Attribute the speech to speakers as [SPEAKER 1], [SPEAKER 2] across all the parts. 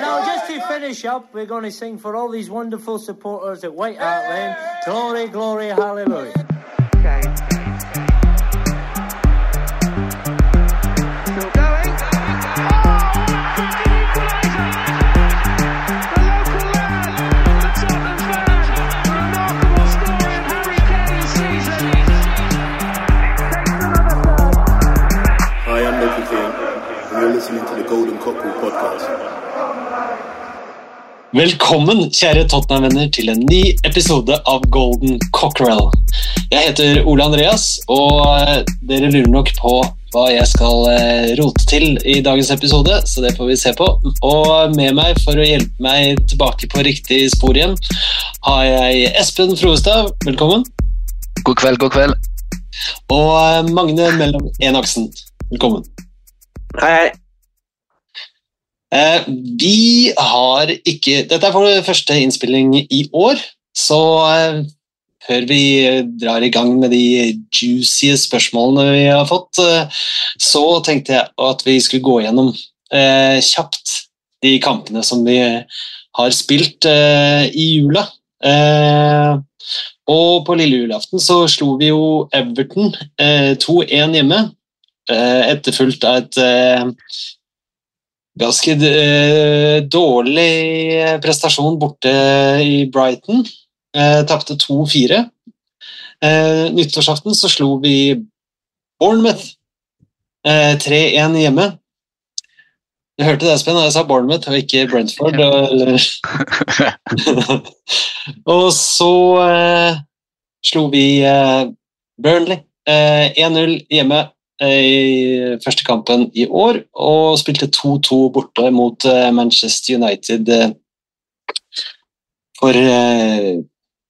[SPEAKER 1] now just to finish up, we're going to sing for all these wonderful supporters at White Hart Lane. Glory, glory, hallelujah.
[SPEAKER 2] Okay. Still going.
[SPEAKER 3] Hi, I'm Nicky King, and you're listening to the Golden Cockerel podcast.
[SPEAKER 4] Velkommen, kjære Tottenham-venner, til en ny episode av Golden Cockerel. Jeg heter Ole Andreas, og eh, dere lurer nok på hva jeg skal eh, rote til i dagens episode, så det får vi se på. Og med meg for å hjelpe meg tilbake på riktig spor igjen, har jeg Espen Froestad. Velkommen.
[SPEAKER 5] God kveld, god kveld.
[SPEAKER 4] Og eh, Magne Mellom Enaksen. Velkommen.
[SPEAKER 2] Hei, hei.
[SPEAKER 4] Eh, vi har ikke Dette er vår første innspilling i år, så eh, før vi drar i gang med de juicy spørsmålene vi har fått, eh, så tenkte jeg at vi skulle gå gjennom kjapt de kampene som vi har spilt i jula. Og på lille julaften så slo vi jo Everton eh, 2-1 hjemme, etterfulgt av et ganske eh, dårlig prestasjon borte i Brighton. Eh, Tapte 2-4. Eh, nyttårsaften så slo vi Bournemouth eh, 3-1 hjemme. Du hørte det, Espen, jeg sa Bournemouth og ikke Brentford. Eller... og så eh, slo vi eh, Burnley eh, 1-0 hjemme eh, i første kampen i år, og spilte 2-2 borte mot eh, Manchester United eh, for eh,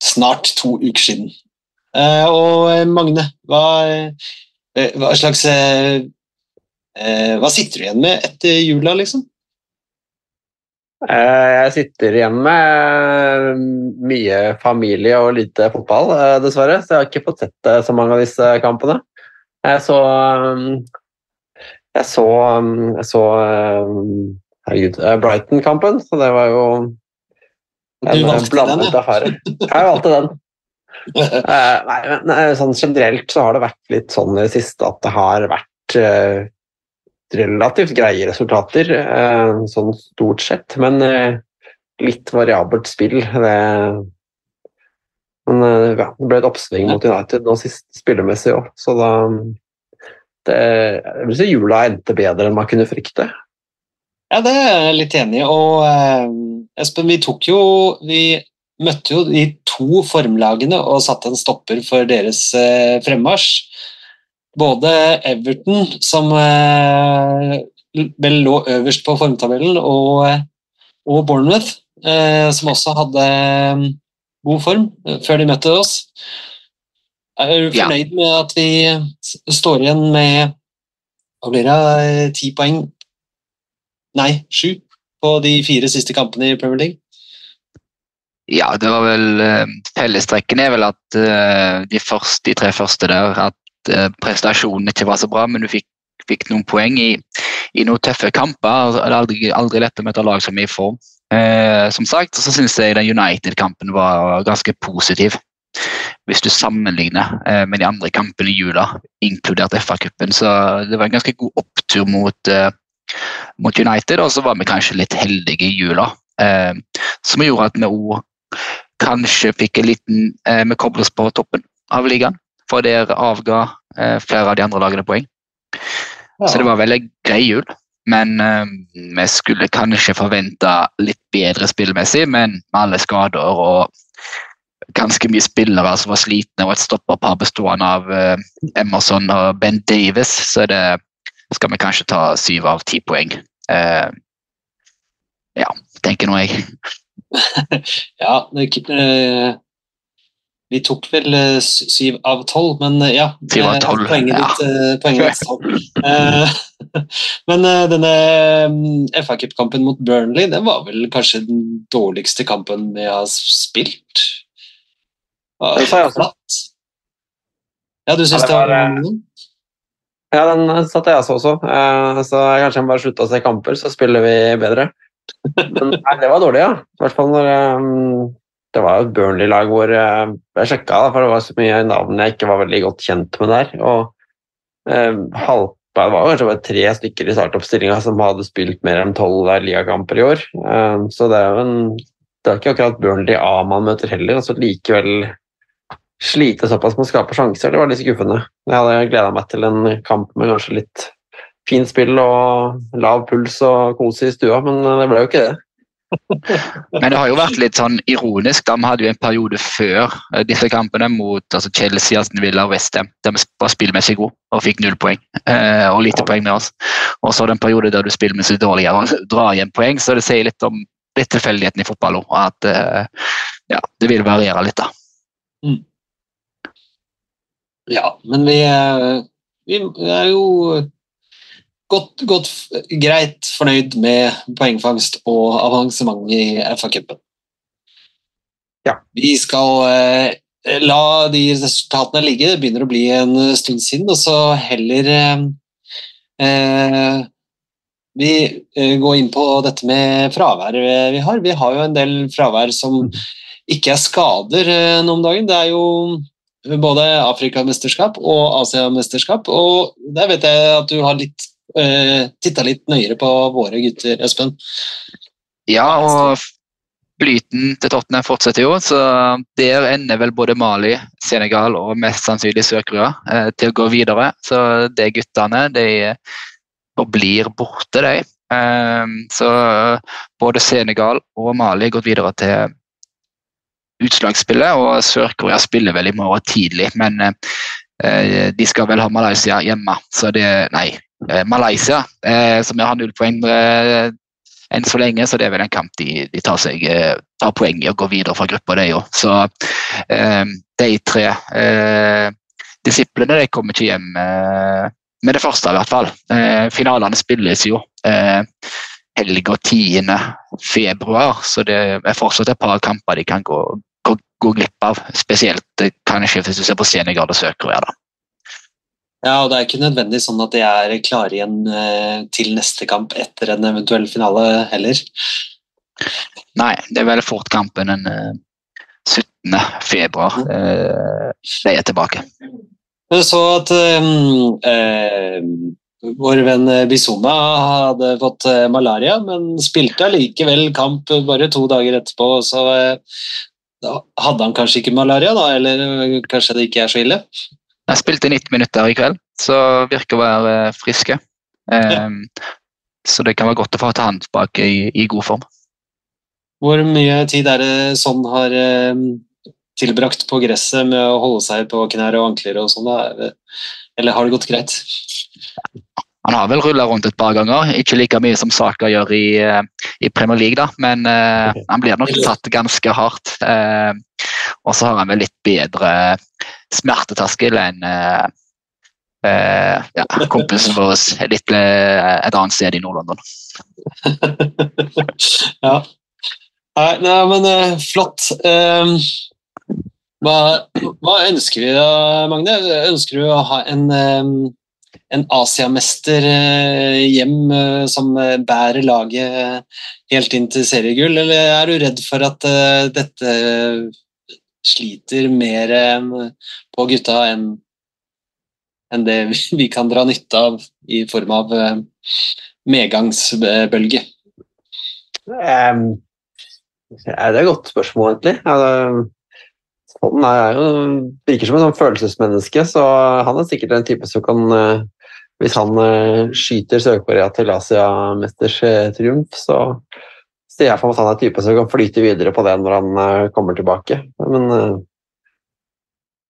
[SPEAKER 4] snart to uker siden. Og Magne, hva, hva slags Hva sitter du igjen med etter jula, liksom?
[SPEAKER 2] Jeg sitter igjen med mye familie og lite fotball, dessverre. Så jeg har ikke fått sett så mange av disse kampene. Jeg så um, Jeg så, um, jeg så um, Herregud, eh, Brighton-kampen, så det var jo en blandet affære. Jeg valgte den. Eh, Nei, men sånn generelt så har det vært litt sånn i det siste at det har vært eh, relativt greie resultater, sånn stort sett, men litt variabelt spill. Det, men, eh, ja, det ble et oppsving mot United nå sist spillemessig òg, så da det, Jeg vil si jula endte bedre enn man kunne frykte.
[SPEAKER 4] Ja, det er jeg litt enig i. Og eh, Espen, vi tok jo Vi møtte jo de to formlagene og satte en stopper for deres eh, fremmarsj. Både Everton, som eh, vel lå øverst på formtabellen, og, og Bournemouth, eh, som også hadde eh, god form eh, før de møtte oss. Er du
[SPEAKER 5] Ja.
[SPEAKER 4] fornøyd med at vi står igjen med hva blir det, eh, ti poeng Nei, sju på de fire siste kampene i Premier League.
[SPEAKER 5] Ja, det var vel eh, Fellestrekken er vel at de, første, de tre første der at prestasjonen ikke var så bra, men du fikk, fikk noen poeng i, i noen tøffe kamper. Det er aldri, aldri lett å møte lag som er i form. Eh, som sagt, så syns jeg den United-kampen var ganske positiv. Hvis du sammenligner eh, med de andre kampene i jula, inkludert FA-cupen. Så det var en ganske god opptur mot, eh, mot United, og så var vi kanskje litt heldige i jula. Som gjorde at vi òg kanskje fikk en liten eh, Vi kobles på toppen av ligaen, for der avga flere av de andre lagene poeng. Så det var veldig grei jul. Men eh, vi skulle kanskje forventa litt bedre spillmessig, men med alle skader og ganske mye spillere som var slitne, og et stopperpar bestående av eh, Emerson og Ben Davis, så det skal vi kanskje ta syv av ti poeng. Eh, ja, tenker nå jeg.
[SPEAKER 4] Ja, det, eh, vi tok vel eh, syv av tolv, men eh, ja.
[SPEAKER 5] Syv av tolv,
[SPEAKER 4] Poenget
[SPEAKER 5] ja.
[SPEAKER 4] ditt, eh, poenget ditt. Eh, Men denne mm, FA Cup-kampen mot Burnley, det var vel kanskje den dårligste kampen vi har spilt?
[SPEAKER 2] Det sa jeg også.
[SPEAKER 4] Ja, du syns
[SPEAKER 2] Ja, det
[SPEAKER 4] det var,
[SPEAKER 2] var, eh, Ja, den satte jeg også. også. Eh, så kanskje jeg bare slutte å se kamper, så spiller vi bedre. Men nei, det var dårlig, ja. I hvert fall når um, Det var jo et Burnley-lag hvor uh, jeg sjekka, for det var så mye navn jeg ikke var veldig godt kjent med der. Og eh, halv, det var kanskje bare tre stykker i startoppstillinga som hadde spilt mer enn tolv ligakamper i år. Eh, så det er jo en Det er ikke akkurat Burnley A man møter heller, og så likevel slite såpass med å skape sjanser. Det var litt skuffende. Jeg hadde gleda meg til en kamp med kanskje litt fint spill og lav puls og kose i stua, men det ble jo ikke det.
[SPEAKER 5] Men det har jo vært litt sånn ironisk. da Vi hadde jo en periode før eh, disse kampene mot altså Chelsea, Aston Villa og Westham der vi var spillmessig gode og fikk null poeng. Eh, og lite poeng med oss. Og så den periode der du spiller med så dårligere og drar igjen poeng, så det sier litt om litt tilfeldigheten i fotball òg. At eh, ja, det vil variere litt, da.
[SPEAKER 4] Ja, men vi, eh, vi er jo godt, godt greit fornøyd med poengfangst og avansement i FA-cupen.
[SPEAKER 2] Ja.
[SPEAKER 4] Vi skal eh, la de resultatene ligge, det begynner å bli en stund siden, og så heller eh, eh, vi går inn på dette med fravær eh, vi har. Vi har jo en del fravær som ikke er skader eh, nå om dagen. Det er jo både Afrikamesterskap og Asiamesterskap, og der vet jeg at du har litt uh, titta litt nøyere på våre gutter, Espen.
[SPEAKER 5] Ja, og flyten til Tottenham fortsetter jo, så der ender vel både Mali, Senegal og mest sannsynlig Sør-Korea eh, til å gå videre. Så de guttene de forblir borte, de. Eh, så både Senegal og Mali har gått videre til utslagsspillet, og Sør-Korea spiller vel i morgen tidlig, men eh, de skal vel ha Malaysia hjemme, så det Nei, eh, Malaysia, eh, som har null poeng eh, enn så lenge, så det er vel en kamp de, de tar, seg, eh, tar poeng i og går videre fra gruppa, de òg. Så eh, de tre eh, disiplene de kommer ikke hjem eh, med det første, i hvert fall. Eh, finalene spilles jo eh, helga 10. februar, så det er fortsatt et par kamper de kan gå, gå, gå glipp av. Spesielt eh, kanskje hvis du ser på Senegal og Sør-Korea.
[SPEAKER 4] Ja, og det er ikke nødvendig sånn at de er klare igjen eh, til neste kamp etter en eventuell finale heller.
[SPEAKER 5] Nei, det er vel fort kampen den eh, 17. februar. eh, de er tilbake.
[SPEAKER 4] Jeg så at eh, vår venn Bizuma hadde fått eh, malaria, men spilte allikevel kamp bare to dager etterpå. Så eh, da hadde han kanskje ikke malaria, da, eller eh, kanskje det ikke er så ille?
[SPEAKER 5] Jeg spilte 90 minutter i kveld, så virker å være friske. friske. Ehm, så det kan være godt å få ta han tilbake i, i god form.
[SPEAKER 4] Hvor mye tid er det sånn har um, tilbrakt på gresset med å holde seg på knær og ankler og sånn? Eller har det gått greit?
[SPEAKER 5] Han har vel rulla rundt et par ganger, ikke like mye som Saka gjør i, eh, i Premier League, da, men uh, han blir nok tatt ganske hardt. Eh, og så har han vel litt bedre smerteterskel enn eh, eh, ja, kompisen vår litt eh, et annet sted i Nord-London.
[SPEAKER 4] ja. Nei, nei men eh, flott. Um, hva, hva ønsker vi da, Magne? Ønsker du å ha en, um en Asiamester eh, hjem som bærer laget helt inn til seriegull, eller er du redd for at dette sliter mer eh, på gutta enn enn det vi, kan dra nytte av i form av eh, medgangsbølge?
[SPEAKER 2] Um, det er et godt spørsmål, egentlig. Ja, sånn er jo, virker som sånn følelsesmenneske, så han er sikkert en type som kan eh, Hvis han skyter Sør-Korea til Asiamesters eh, triumf, så ser jeg for meg at han er typen type som kan flyte videre på det når han eh, kommer tilbake. Men eh,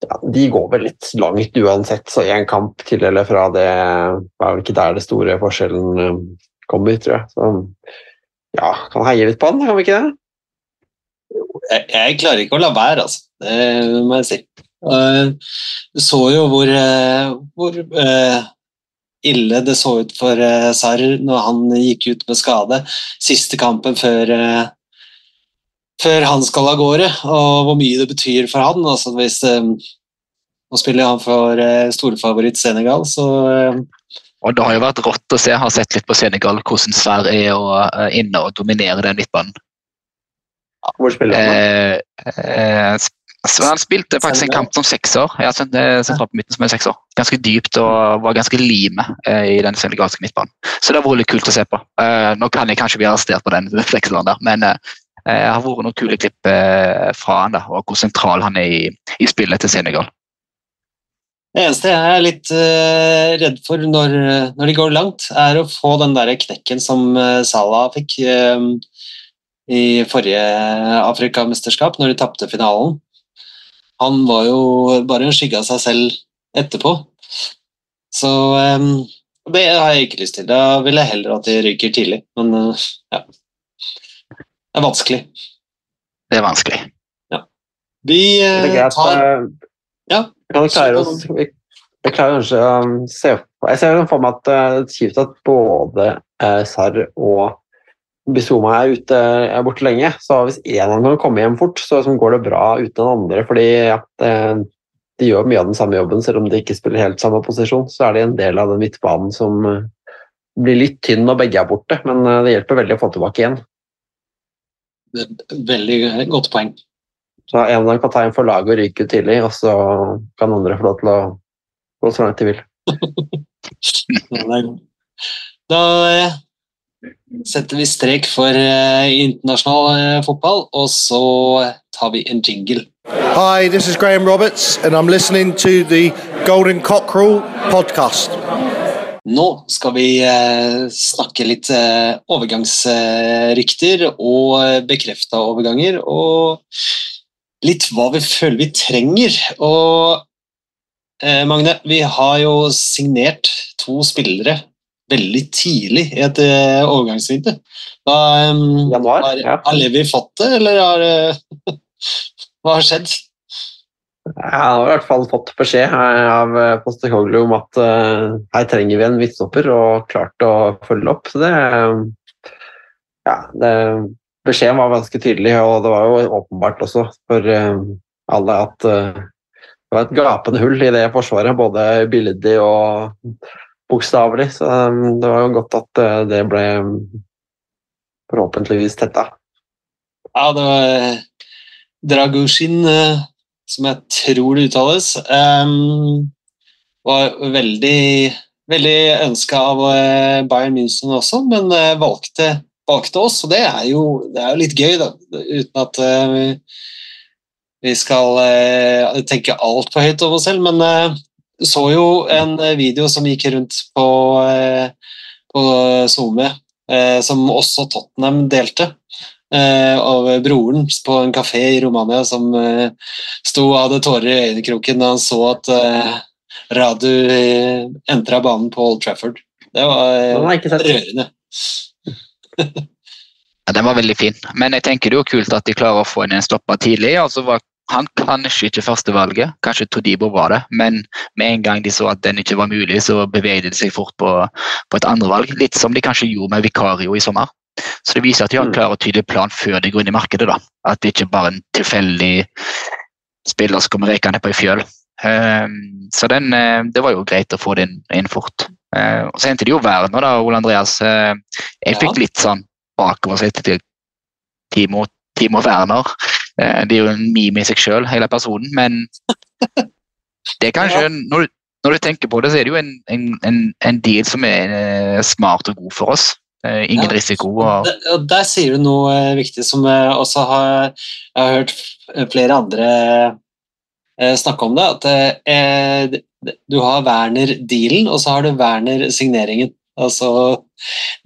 [SPEAKER 2] ja, de går vel litt langt uansett, så én kamp til eller fra det er vel ikke der det store forskjellen eh, kommer, tror jeg. Så ja, kan heie litt på han, kan vi ikke det?
[SPEAKER 4] jeg, jeg klarer ikke å la være, altså. Det må jeg si. Du så jo hvor, hvor ille det så ut for uh, Sarr når han gikk ut med skade. Siste kampen før, uh, før han skal av gårde, og hvor mye det betyr for han. Altså, hvis, eh, nå spiller han for uh, storfavoritt Senegal, så
[SPEAKER 5] Og det har jo vært rått å se. Jeg har sett litt på Senegal hvordan Sverre er å, eh, inne og dominere den midtbanen.
[SPEAKER 2] Hvor spiller han?
[SPEAKER 5] Eh, eh, han spilte faktisk en kamp som sekser. Jeg sendte eh, sentralt på midten som er sekser. Ganske dypt og var ganske lime eh, i den senegalske midtbanen. Så det har vært litt kult å se på. Eh, nå kan jeg kanskje bli arrestert på den flekselen der, men det har vært noen kule klipp fra han da, og hvor sentral han er i, i spillet til Senegal.
[SPEAKER 4] Det eneste jeg er litt uh, redd for når, når de går langt, er å få den der knekken som uh, Salah fikk uh, i forrige Afrikamesterskap, når de tapte finalen. Han var jo bare en skygge av seg selv etterpå. Så um, det har jeg ikke lyst til. Da vil jeg heller at de ryker tidlig. Men uh, ja. Det er vanskelig.
[SPEAKER 5] Det er vanskelig.
[SPEAKER 4] Vi
[SPEAKER 2] Jeg
[SPEAKER 4] eh,
[SPEAKER 2] tenker at,
[SPEAKER 4] tar
[SPEAKER 2] eh,
[SPEAKER 4] Ja.
[SPEAKER 2] Vi kan klare oss vi, vi klarer kanskje å se Jeg ser for meg at det er kjipt at både uh, Sarr og Bizuma er ute er borte lenge. Så hvis én av dem kan komme hjem fort, så liksom går det bra uten den andre. fordi ja, det, de gjør mye av den samme jobben, selv om de ikke spiller helt samme posisjon. Så er de en del av den midtbanen som eh, blir litt tynn når begge er borte, men eh, det hjelper veldig å få tilbake igjen.
[SPEAKER 4] Veldig godt poeng.
[SPEAKER 2] Så en av dem kan ta en for laget og ryke ut tidlig, og så kan andre få lov til å gå så langt de vil.
[SPEAKER 4] Da eh, setter vi strek for eh, internasjonal eh, fotball, og så tar vi en jingle.
[SPEAKER 6] Hi, this is Graham Roberts, and I'm listening to the Golden Cockerel podcast.
[SPEAKER 4] Nå skal vi eh, snakke litt overgangsrykter og bekrefta overganger, og litt hva vi føler vi trenger. Og Magne, vi har jo signert to spillere veldig tidlig i et eh, overgangsvindu. Da, um,
[SPEAKER 2] Januar,
[SPEAKER 4] har,
[SPEAKER 2] ja.
[SPEAKER 4] har Levi fått det, eller har eh, Hva har skjedd?
[SPEAKER 2] Jeg har i hvert fall fått beskjed eh, av Postekoglu om at uh, her trenger vi en midtstopper, og klart å følge opp. Så det, eh, ja, det Beskjeden var ganske tydelig, og det var jo åpenbart også for uh, alle at uh, det var et gapende hull i det forsvaret, både billedlig og bokstavelig. Så eh, det var jo godt at eh, det ble forhåpentligvis tetta.
[SPEAKER 4] Ja, det var eh, Dragushin, eh, som jeg tror det uttales, ehm, var veldig, veldig ønska av eh, Bayern München også, men valgte, valgte oss, og det er jo, det er litt gøy, da, uten at vi- skal tenke altfor høyt over oss selv, men så jo en eh, video som gikk rundt på, eh, på SoMe, eh, som også Tottenham delte eh, av broren på en kafé i Romania som sto og hadde tårer i øyekroken da han så at Radu entra banen på Old Trafford. Det var rørende.
[SPEAKER 5] Ja, den var veldig fin, men jeg tenker det er jo kult at de klarer å få inn en stopper tidlig. altså var han kanskje ikke førstevalget, kanskje Todibo var det, men med en gang de så at den ikke var mulig, så beveget de seg fort på, på et andrevalg. Litt som de kanskje gjorde med Vikario i sommer. Så det viser at de har en klar og tydelig plan før de går inn i markedet. da. At det ikke bare er en tilfeldig spiller som kommer rekende på ei fjøl. Ehm, så den, eh, det var jo greit å få det inn, fort. Eh, og Så endte det jo Werner, da, Ole Andreas. Eh, jeg fikk litt sånn bakover seg til Timo, Timo Werner. Eh, Det er jo en meme i seg sjøl, hele personen, men det er kanskje når, du, når du tenker på det, så er det jo en, en, en, en deal som er eh, smart og god for oss. Eh, Ingen
[SPEAKER 4] Ja.
[SPEAKER 5] risiko. og
[SPEAKER 4] Der, der sier du noe viktig som også har, jeg har hørt flere andre snakke om det. At eh, du har Werner-dealen, og så har du Werner-signeringen. Altså,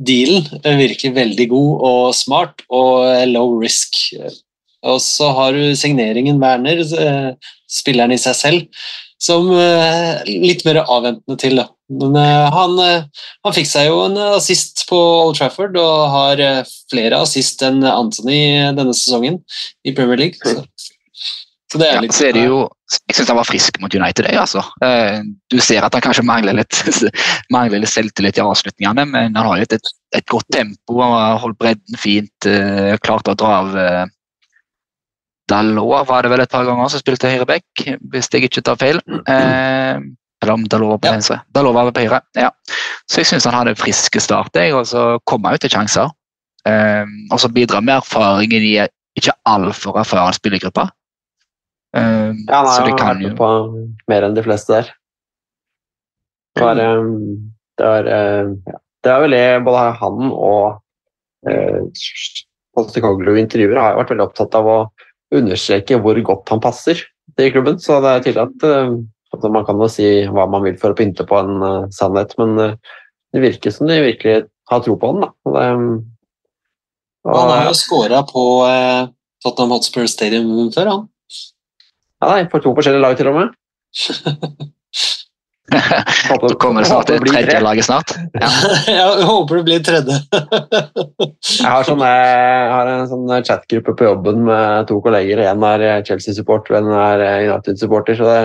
[SPEAKER 4] dealen virker veldig god og smart og low risk. Og så har du signeringen Werner, eh, spilleren i seg selv, som eh, litt mer avventende til. Da. Men eh, han, han fikk seg jo en assist på Old Trafford og har flere assist enn Anthony denne sesongen i Premier League. Så, så det er
[SPEAKER 5] Ja,
[SPEAKER 4] litt
[SPEAKER 5] så er det jo, jeg syns han var frisk mot United. Jeg, altså. Du ser at han kanskje mangler litt, mangler litt selvtillit i avslutningene, men han har et, et, godt tempo, han holdt bredden fint, klart å dra av Dalot var det vel et par ganger som spilte høyreback, hvis jeg ikke tar feil. Eh, eller om Dalot var på
[SPEAKER 4] Ja.
[SPEAKER 5] venstre. Dalot var på høyre, ja. Så jeg syns han hadde friske start, jeg, og så kom han ut til sjanser. Eh, og så bidrar med erfaringen i ikke altfor erfaren spillergruppe. Eh,
[SPEAKER 2] Ja, han
[SPEAKER 5] så
[SPEAKER 2] har
[SPEAKER 5] det
[SPEAKER 2] jo
[SPEAKER 5] kan
[SPEAKER 2] vært
[SPEAKER 5] jo
[SPEAKER 2] med på mer enn de fleste der. Det var, eh, det var, ja. det var veldig Både han og eh, Postekoglu intervjuer har vært veldig opptatt av å understreke hvor godt han passer til klubben. Så det er tydelig at eh, altså man kan jo si hva man vil for å pynte på en eh, sannhet, men eh, det virker som de virkelig har tro på han. da. Det, og,
[SPEAKER 4] Han har jo skåra på eh, Tottenham Hotspur Stadium før, han.
[SPEAKER 2] ja, nei, for to forskjellige lag til og med. Håper-
[SPEAKER 5] Så kommer det snart
[SPEAKER 2] til
[SPEAKER 5] det tredje laget snart. Ja.
[SPEAKER 4] Jeg håper det blir tredje.
[SPEAKER 2] Jeg har, sånne, jeg har en sånn chatgruppe på jobben med to kolleger. En er Chelsea-supporter, en er United-supporter. så det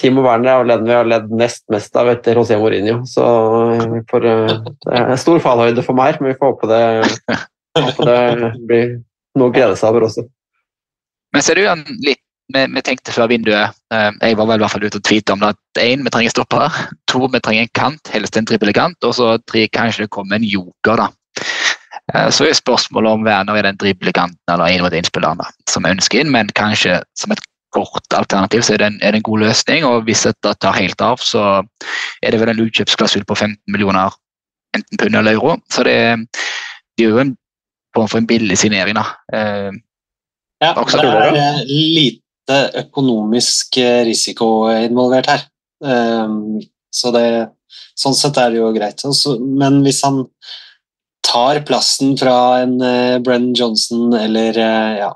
[SPEAKER 2] Timo Werner er den vi har ledd nest mest av etter José Mourinho. Så får, eh, det er stor fallhøyde for meg, men vi får håpe det, håpe det blir noe å glede seg over også.
[SPEAKER 5] Men ser du en litt vi, vi tenkte før vinduet eh, Jeg var vel i hvert fall ute og tweeta om det at én, vi trenger stopper. To, vi trenger en kant, helst en dribbelkant. Og så tre, kanskje det kommer en joker, da. Eh, Så er spørsmålet om Werner er den driblekanten eller en mot én-spilleren som vi ønsker inn, men kanskje som et kort alternativ så er det en, er det en god løsning. Og hvis dette tar helt av, så er det vel en utkjøpsklausul på 15 millioner enten pund eller euro. Så det, det er jo en form for en billig signering, da. Eh,
[SPEAKER 4] Ja, det er
[SPEAKER 5] dere?
[SPEAKER 4] Eh, lite økonomisk eh, risiko involvert her. Um, så det, sånn sett er det jo greit. Men hvis han tar plassen fra en Brenn Brennan Johnson eller eh, ja,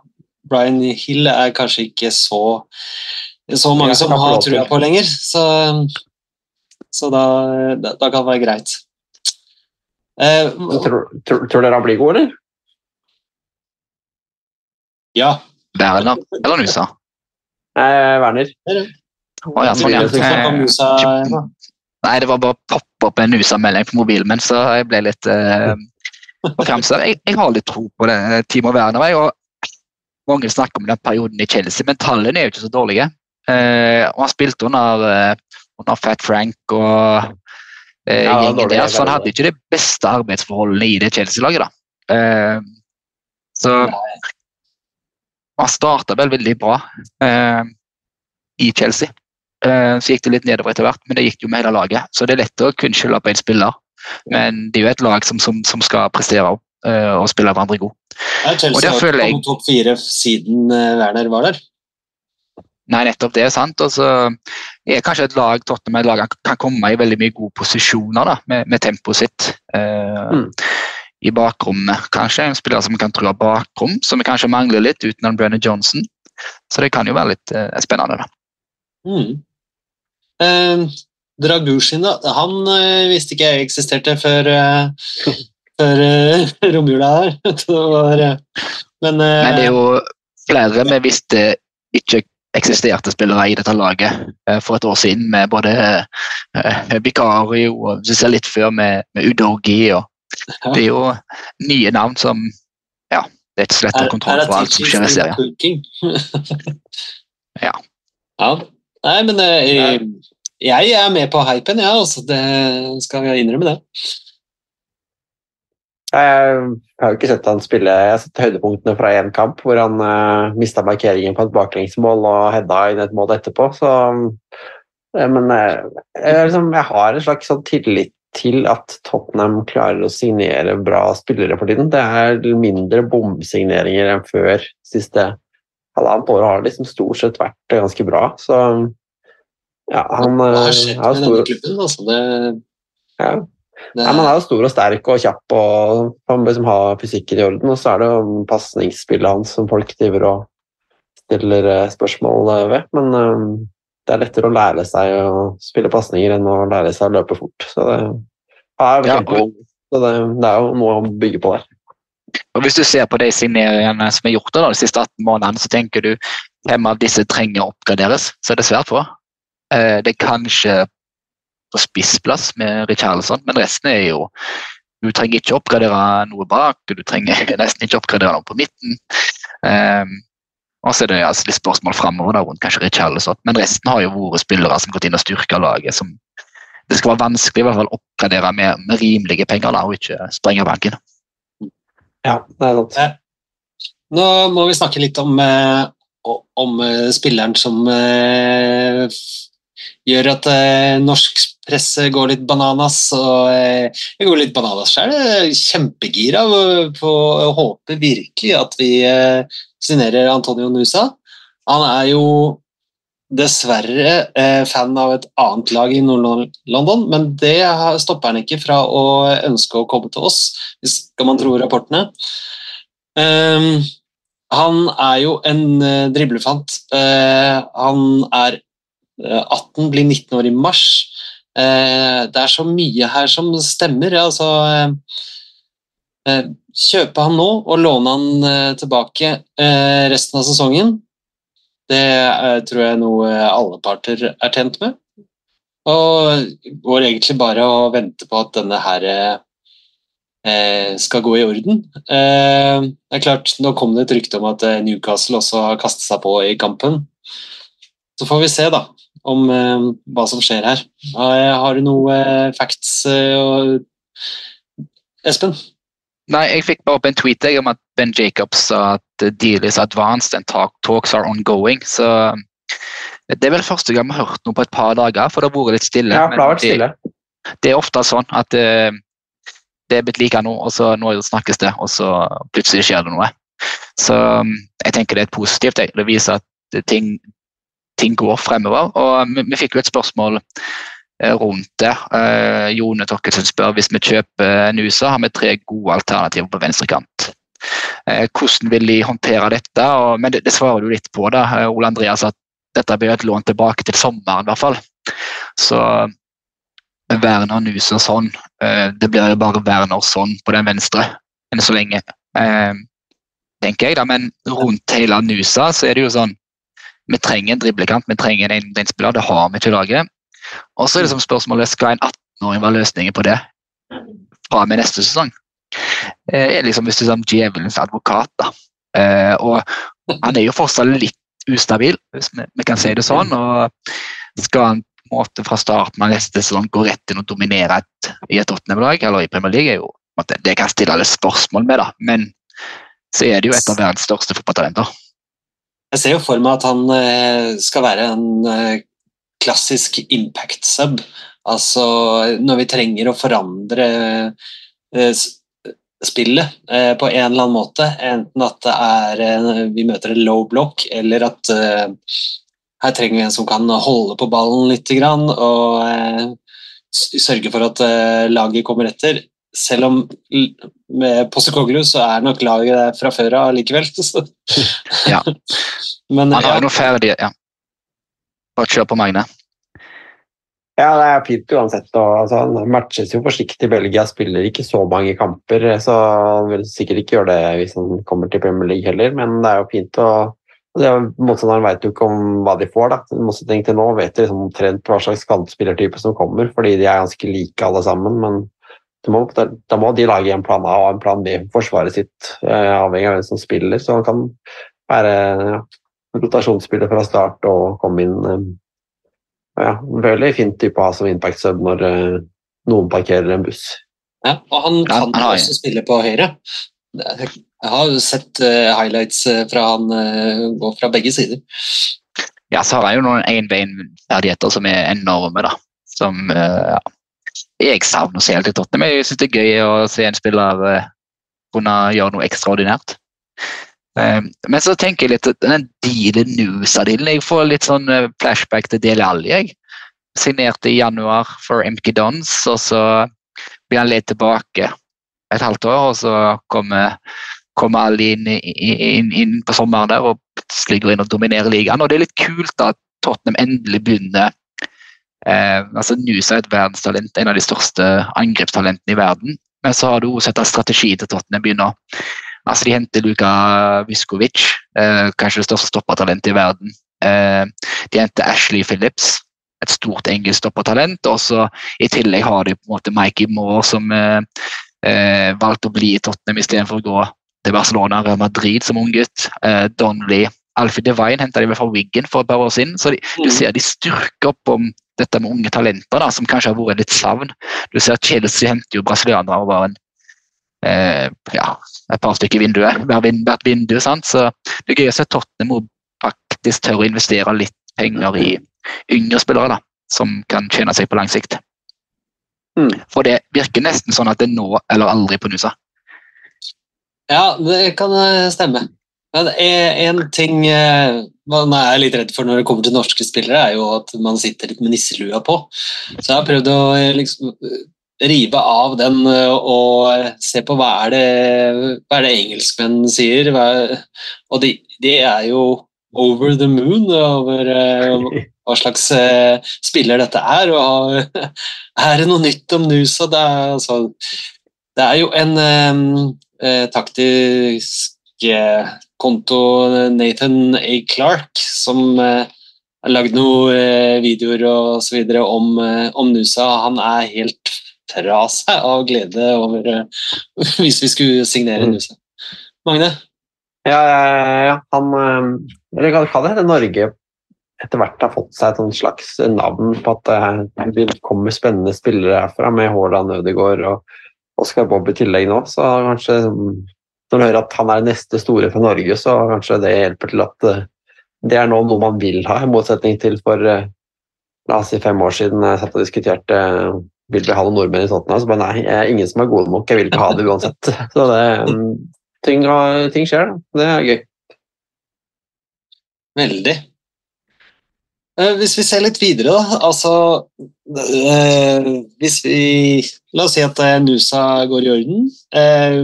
[SPEAKER 4] Brian Hill er kanskje ikke så, så mange som har trua på lenger. Så, så da, da, kan det være greit. Eh,
[SPEAKER 2] Tror, tror, tror dere han blir god, eller?
[SPEAKER 4] ja.
[SPEAKER 5] Werner eller Nusa?
[SPEAKER 2] Eh, Werner.
[SPEAKER 5] Å, ja, sånn, ja. Nei, det var bare å poppe opp en USA-melding på mobilen min, så jeg ble litt uh, jeg, jeg har litt tro på det, Timo Werner. jeg, og Mange snakker om den perioden i Chelsea, men tallene er jo ikke så dårlige. Uh, og Han spilte under, eh, under Fat Frank og uh,
[SPEAKER 2] Ja,
[SPEAKER 5] gjengen
[SPEAKER 2] dårlig,
[SPEAKER 5] der, så han hadde ikke de beste arbeidsforholdene i det Chelsea-laget. da. Uh, så han starta vel veldig bra eh, i Chelsea. Eh, så gikk det litt nedover etter hvert, men det gikk jo med hele laget. Så det er lett å kun skylde på en spiller. Men det er jo et lag som, som, som skal prestere opp eh, og spille hverandre god.
[SPEAKER 4] Ja,
[SPEAKER 5] Og
[SPEAKER 4] Chelsea
[SPEAKER 5] der
[SPEAKER 4] har ikke
[SPEAKER 5] føler jeg-
[SPEAKER 4] kommet topp fire siden eh, Werner var der.
[SPEAKER 5] Nei, nettopp det er sant. Og så er kanskje et lag Tottenham et lag kan komme i veldig mye gode posisjoner da, med, med tempoet sitt. eh,
[SPEAKER 2] Mm.
[SPEAKER 5] I bakrommet, kanskje. En spiller som kan true bakrom, som vi kanskje mangler litt uten Brenner Johnson. Så det kan jo være litt eh, spennende. da.
[SPEAKER 4] Mm. Eh, Dragushin, da. Han eh, visste ikke jeg eksisterte før, eh, før eh, romjula her. Det var, eh, men eh,
[SPEAKER 5] Men det er jo flere vi visste ikke eksisterte spillere i dette laget eh, for et år siden, med både Bikario og litt før med, med Udogi. og Det er jo nye navn som Ja, det er slett så lett å ha kontroll på alt som skjer i serien. Ja.
[SPEAKER 4] ja. Nei, men jeg, jeg er med på hypen, ja. Altså, det skal jeg innrømme det.
[SPEAKER 2] Jeg har jo ikke sett han spille. Jeg har sett høydepunktene fra én kamp hvor han uh, mista markeringen på et baklengsmål og hedda inn et mål etterpå. Så, uh, men uh, jeg, liksom, jeg har en slags sånn tillit til at Tottenham klarer å signere bra spillere for tiden. Det er mindre bomsigneringer enn før. Siste halvannet året har det liksom stort sett vært ganske bra. Så ja, han
[SPEAKER 4] Hva
[SPEAKER 2] eh,
[SPEAKER 4] har skjedd med
[SPEAKER 2] stor,
[SPEAKER 4] denne klubben? Altså, det,
[SPEAKER 2] ja,
[SPEAKER 4] det,
[SPEAKER 2] man er jo stor og sterk og kjapp og man liksom har fysikken i orden. Og så er det jo pasningsspillet hans som folk driver og stiller eh, spørsmål eh, ved. Men eh, det er lettere å lære seg å spille pasninger enn å lære seg å løpe fort. Så det, er
[SPEAKER 5] Ja,
[SPEAKER 2] og, så det, det er jo noe å bygge på der.
[SPEAKER 5] Og Hvis du ser på de signeringene som er gjort da, de siste 18 månedene, så tenker du hvem av disse trenger å oppgraderes. Så er det svært få. Eh, Det er kanskje på spissplass med Richarlison, men resten er jo Du trenger ikke oppgradere noe bak, du trenger nesten ikke oppgradere noe på midten. Og så er det altså, litt spørsmål framover rundt kanskje Richarlison, men resten har jo vært spillere som har gått inn og styrka laget, som det skal være vanskelig i hvert fall å oppgradere med, med rimelige penger da, og ikke sprenge banken.
[SPEAKER 2] Ja, det er sant.
[SPEAKER 4] Nå må vi snakke litt om, eh, om eh, spilleren som eh, gjør at eh, norsk presse går litt bananas. Og eh, jeg går litt bananas sjøl. Kjempegira på å håpe virkelig at vi eh, signerer Antonio Nusa. Han er jo dessverre eh, fan av et annet lag i Nord-London, men det stopper han ikke fra å ønske å komme til oss, hvis skal man tro rapportene. Um, han er jo en uh, driblefant. Eh, han er eh, 18, blir 19 år i mars. Eh, det er så mye her som stemmer. Altså, eh, eh, kjøpe han nå og låne han eh, tilbake eh, resten av sesongen, det eh, tror jeg er noe alle parter er tjent med. Og går egentlig bare og venter på at denne her eh, skal gå i orden. Eh, det er klart, Nå kom det et rykte om at eh, Newcastle også har kastet seg på i kampen. Så får vi se da, om eh, hva som skjer her. Eh, har du noe eh, facts, eh, og... Espen?
[SPEAKER 5] Nei, jeg fikk bare opp en tweet jeg, om at Ben Jacobs sa at uh, deal is advanced and talk, talks are ongoing. Så det er vel første gang vi har hørt noe på et par dager, for det har vært litt stille.
[SPEAKER 2] Ja, det har vært stille.
[SPEAKER 5] Det, det er ofte sånn at uh, det er blitt like nå, og så nå snakkes det, og så plutselig skjer det noe. Så jeg tenker det er positivt. Det viser at ting, ting går fremover. Og vi, vi fikk jo et spørsmål eh, rundt det. Uh, Jone Torkelsen spør hvis vi kjøper Nusa, har vi tre gode alternativer på venstrekant. Uh, hvordan vil de håndtere dette? Og, men det, det svarer du litt på. da, uh, Ole Andreas, at dette blir et lån tilbake til sommeren i hvert fall. Så Werner Nusa sånn, eh, det blir jo bare Werner sånn på den venstre enn så lenge. Eh, tenker jeg da, Men rundt hele Nusa så er det jo sånn Vi trenger en driblekant, vi trenger en 1-1-spiller. Det har vi ikke i laget. Og så er det som spørsmålet skal en 18-åring være løsningen på det fra og med neste sesong. Eh, liksom hvis du er djevelens advokat, da. Eh, og han er jo fortsatt litt ustabil, hvis vi, vi kan si det sånn. og Skal han på en måte fra starten av neste sesong gå rett inn og dominere et, i et Tottenham-lag eller i Premier League, er jo måte, det kan jeg stille alle spørsmål med, da. Men så er det jo et av verdens største fotballtalenter.
[SPEAKER 4] Jeg ser jo for meg at han eh, skal være en eh, klassisk impact sub. Altså når vi trenger å forandre eh, spillet på en eller annen måte, enten at det er vi møter en low block, eller at her trenger vi en som kan holde på ballen litt og sørge for at laget kommer etter. Selv om med Postekoglu, så er nok laget der fra før av likevel. så-
[SPEAKER 5] Ja.
[SPEAKER 4] Men
[SPEAKER 5] Han har
[SPEAKER 4] ja,
[SPEAKER 5] jo noe ferdig ja. Bare kjør på, Magne.
[SPEAKER 2] Ja, det er fint uansett. Og, altså, han matches jo forsiktig i Belgia, spiller ikke så mange kamper. Så han vil sikkert ikke gjøre det hvis han kommer til Premier League heller, men det er jo fint å er Motstanderen vet jo ikke om hva de får. da. Motsetning til nå vet de liksom omtrent hva slags kantspillertype som kommer, fordi de er ganske like alle sammen. Men må, da, da må de lage en plan A og en plan B for forsvaret sitt, eh, avhengig av hvem som spiller. Så han kan være ja, rotasjonsspiller fra start og komme inn eh, ja, en veldig fin type å ha som impact sub når eh, noen parkerer en buss.
[SPEAKER 4] Ja, og han kan
[SPEAKER 5] ja,
[SPEAKER 4] også spille på høyre. Jeg har sett highlights fra han uh, gå fra begge sider.
[SPEAKER 5] Ja, så har han jo noen enveinferdigheter som er enorme, da. Som ja. Jeg savner å se helt i Tottenham. Jeg syns det er gøy å se en spiller eh, kunne gjøre noe ekstraordinært. Eh, men så tenker jeg litt den dealen Nusa-dealen Jeg får litt sånn eh, flashback til Dele Alli. jeg. Signerte i januar for MK Dons, og så blir han leid tilbake et halvt år, og så kommer kommer alle inn, inn, inn på sommeren der og plutselig inn og dominerer ligaen. Og det er litt kult da at Tottenham endelig begynner eh, altså Nusa er et verdenstalent, en av de største angrepstalentene i verden. Men så har du også sett at strategi til Tottenham begynner. Altså De henter Luka Viskovic, eh, kanskje det største stoppertalentet i verden. Eh, de henter Ashley Phillips, et stort engelsk stoppertalent. Og så i tillegg har de på en måte Mikey Moore, som eh, eh, valgte å bli i Tottenham istedenfor å gå til Barcelona og Madrid som ung gutt. Eh, Donnelly, Alfie Devine henta de vel fra Wiggen for et par år siden. Så de, du ser de styrker opp om dette med unge talenter da, som kanskje har vært litt savn. Du ser Chelsea henter jo brasilianere over en eh, ja, et par stykker i vinduet. Hvert vin- hvert vindu, sant? Så det er gøy å se Tottenham faktisk tør å investere litt penger i yngre spillere da, som kan tjene seg på lang sikt.
[SPEAKER 2] Mm.
[SPEAKER 5] For det virker nesten sånn at det er nå eller aldri på Nusa.
[SPEAKER 4] Ja, det kan stemme. Men en, en ting eh, man er litt redd for når det kommer til norske spillere, er jo at man sitter litt med nisselua på. Så jeg har prøvd å eh, liksom eh, rive av den eh, og se på hva er det, hva er det engelskmenn sier. Hva, og de, de er jo over the moon over hva slags spiller dette er. Og er det noe nytt om Nusa? Det er, altså, det er jo en eh, taktisk konto, Nathan A. Clark, som eh, har lagd noen eh, videoer og så videre om, eh, om Nusa. Han er helt fra seg av glede over eh, hvis vi skulle signere
[SPEAKER 2] Mm.
[SPEAKER 4] Nusa. Magne?
[SPEAKER 2] Ja, ja, ja, han eh, Eller kan det heter Norge etter hvert har fått seg et slags navn på at eh, det kommer spennende spillere herfra, med Haaland, Ødegaard og Oscar Bobb i tillegg nå. Så kanskje mm, når du hører at han er neste store for Norge, så kanskje det hjelper til at eh, det er noe man vil ha, i motsetning til for eh, la oss si fem år siden jeg satt og diskuterte eh, vil vi ha noen nordmenn i Tottenham, så bare nei, jeg er ingen som er gode nok, jeg vil ikke ha det uansett. Så det, mm, ting, ting skjer, da. Det er gøy.
[SPEAKER 4] Veldig. Eh, Hvis vi ser litt videre, da. Altså eh, Hvis vi La oss si at eh, Nusa går i orden,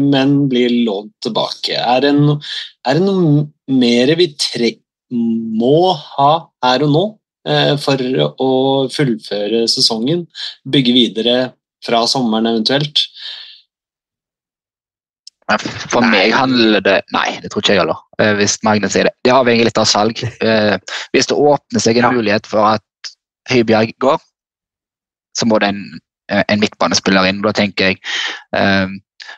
[SPEAKER 4] men blir lånt tilbake. Er det, no, er det noe mer vi tre må ha her og nå for å fullføre sesongen? Bygge videre fra sommeren eventuelt?
[SPEAKER 5] For meg handler det Nei, det tror ikke jeg heller. eh, Hvis Magne sier det. Det avhenger litt av salg. Eh, Hvis det åpner seg en
[SPEAKER 2] Ja.
[SPEAKER 5] mulighet for at Høibjerg går, så må det en, eh, en midtbanespiller inn. Da tenker jeg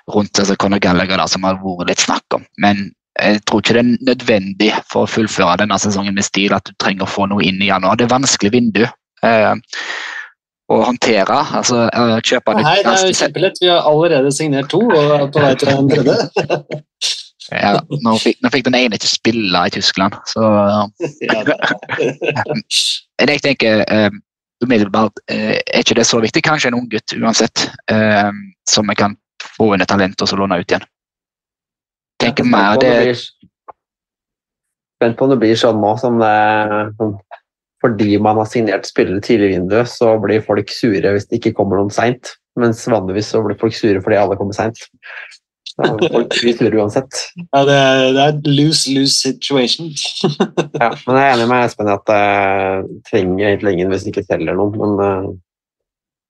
[SPEAKER 5] rundt altså Conor Gallagher, da, som har vært litt snakk om. Men jeg tror ikke det er nødvendig for å fullføre denne sesongen med stil at du trenger å få noe inn i januar. Det er vanskelig vindu å håndtere. altså Kjøpe
[SPEAKER 4] Nei, det er jo kjempelett. Vi har allerede signert to og er på vei til en tredje.
[SPEAKER 5] Ja, nå, fikk, nå fikk den ene ikke spille i Tyskland, så jeg tenker eh, umiddelbart uh, er ikke det så viktig. Kanskje en ung gutt uansett, eh, som vi kan få et talent og så låne ut igjen. Tenker mer det
[SPEAKER 2] Spent på om det blir sånn nå som det sånn, Fordi man har signert spillere tidlig i vinduet, så blir folk sure hvis det ikke kommer noen seint. Mens vanligvis så blir folk sure fordi alle kommer seint. Folk blir sure uansett.
[SPEAKER 4] Ja, det er, det er lose-lose situation.
[SPEAKER 2] Ja, men jeg er enig med Espen i at det trenger egentlig ingen hvis du ikke selger noen. Men eh,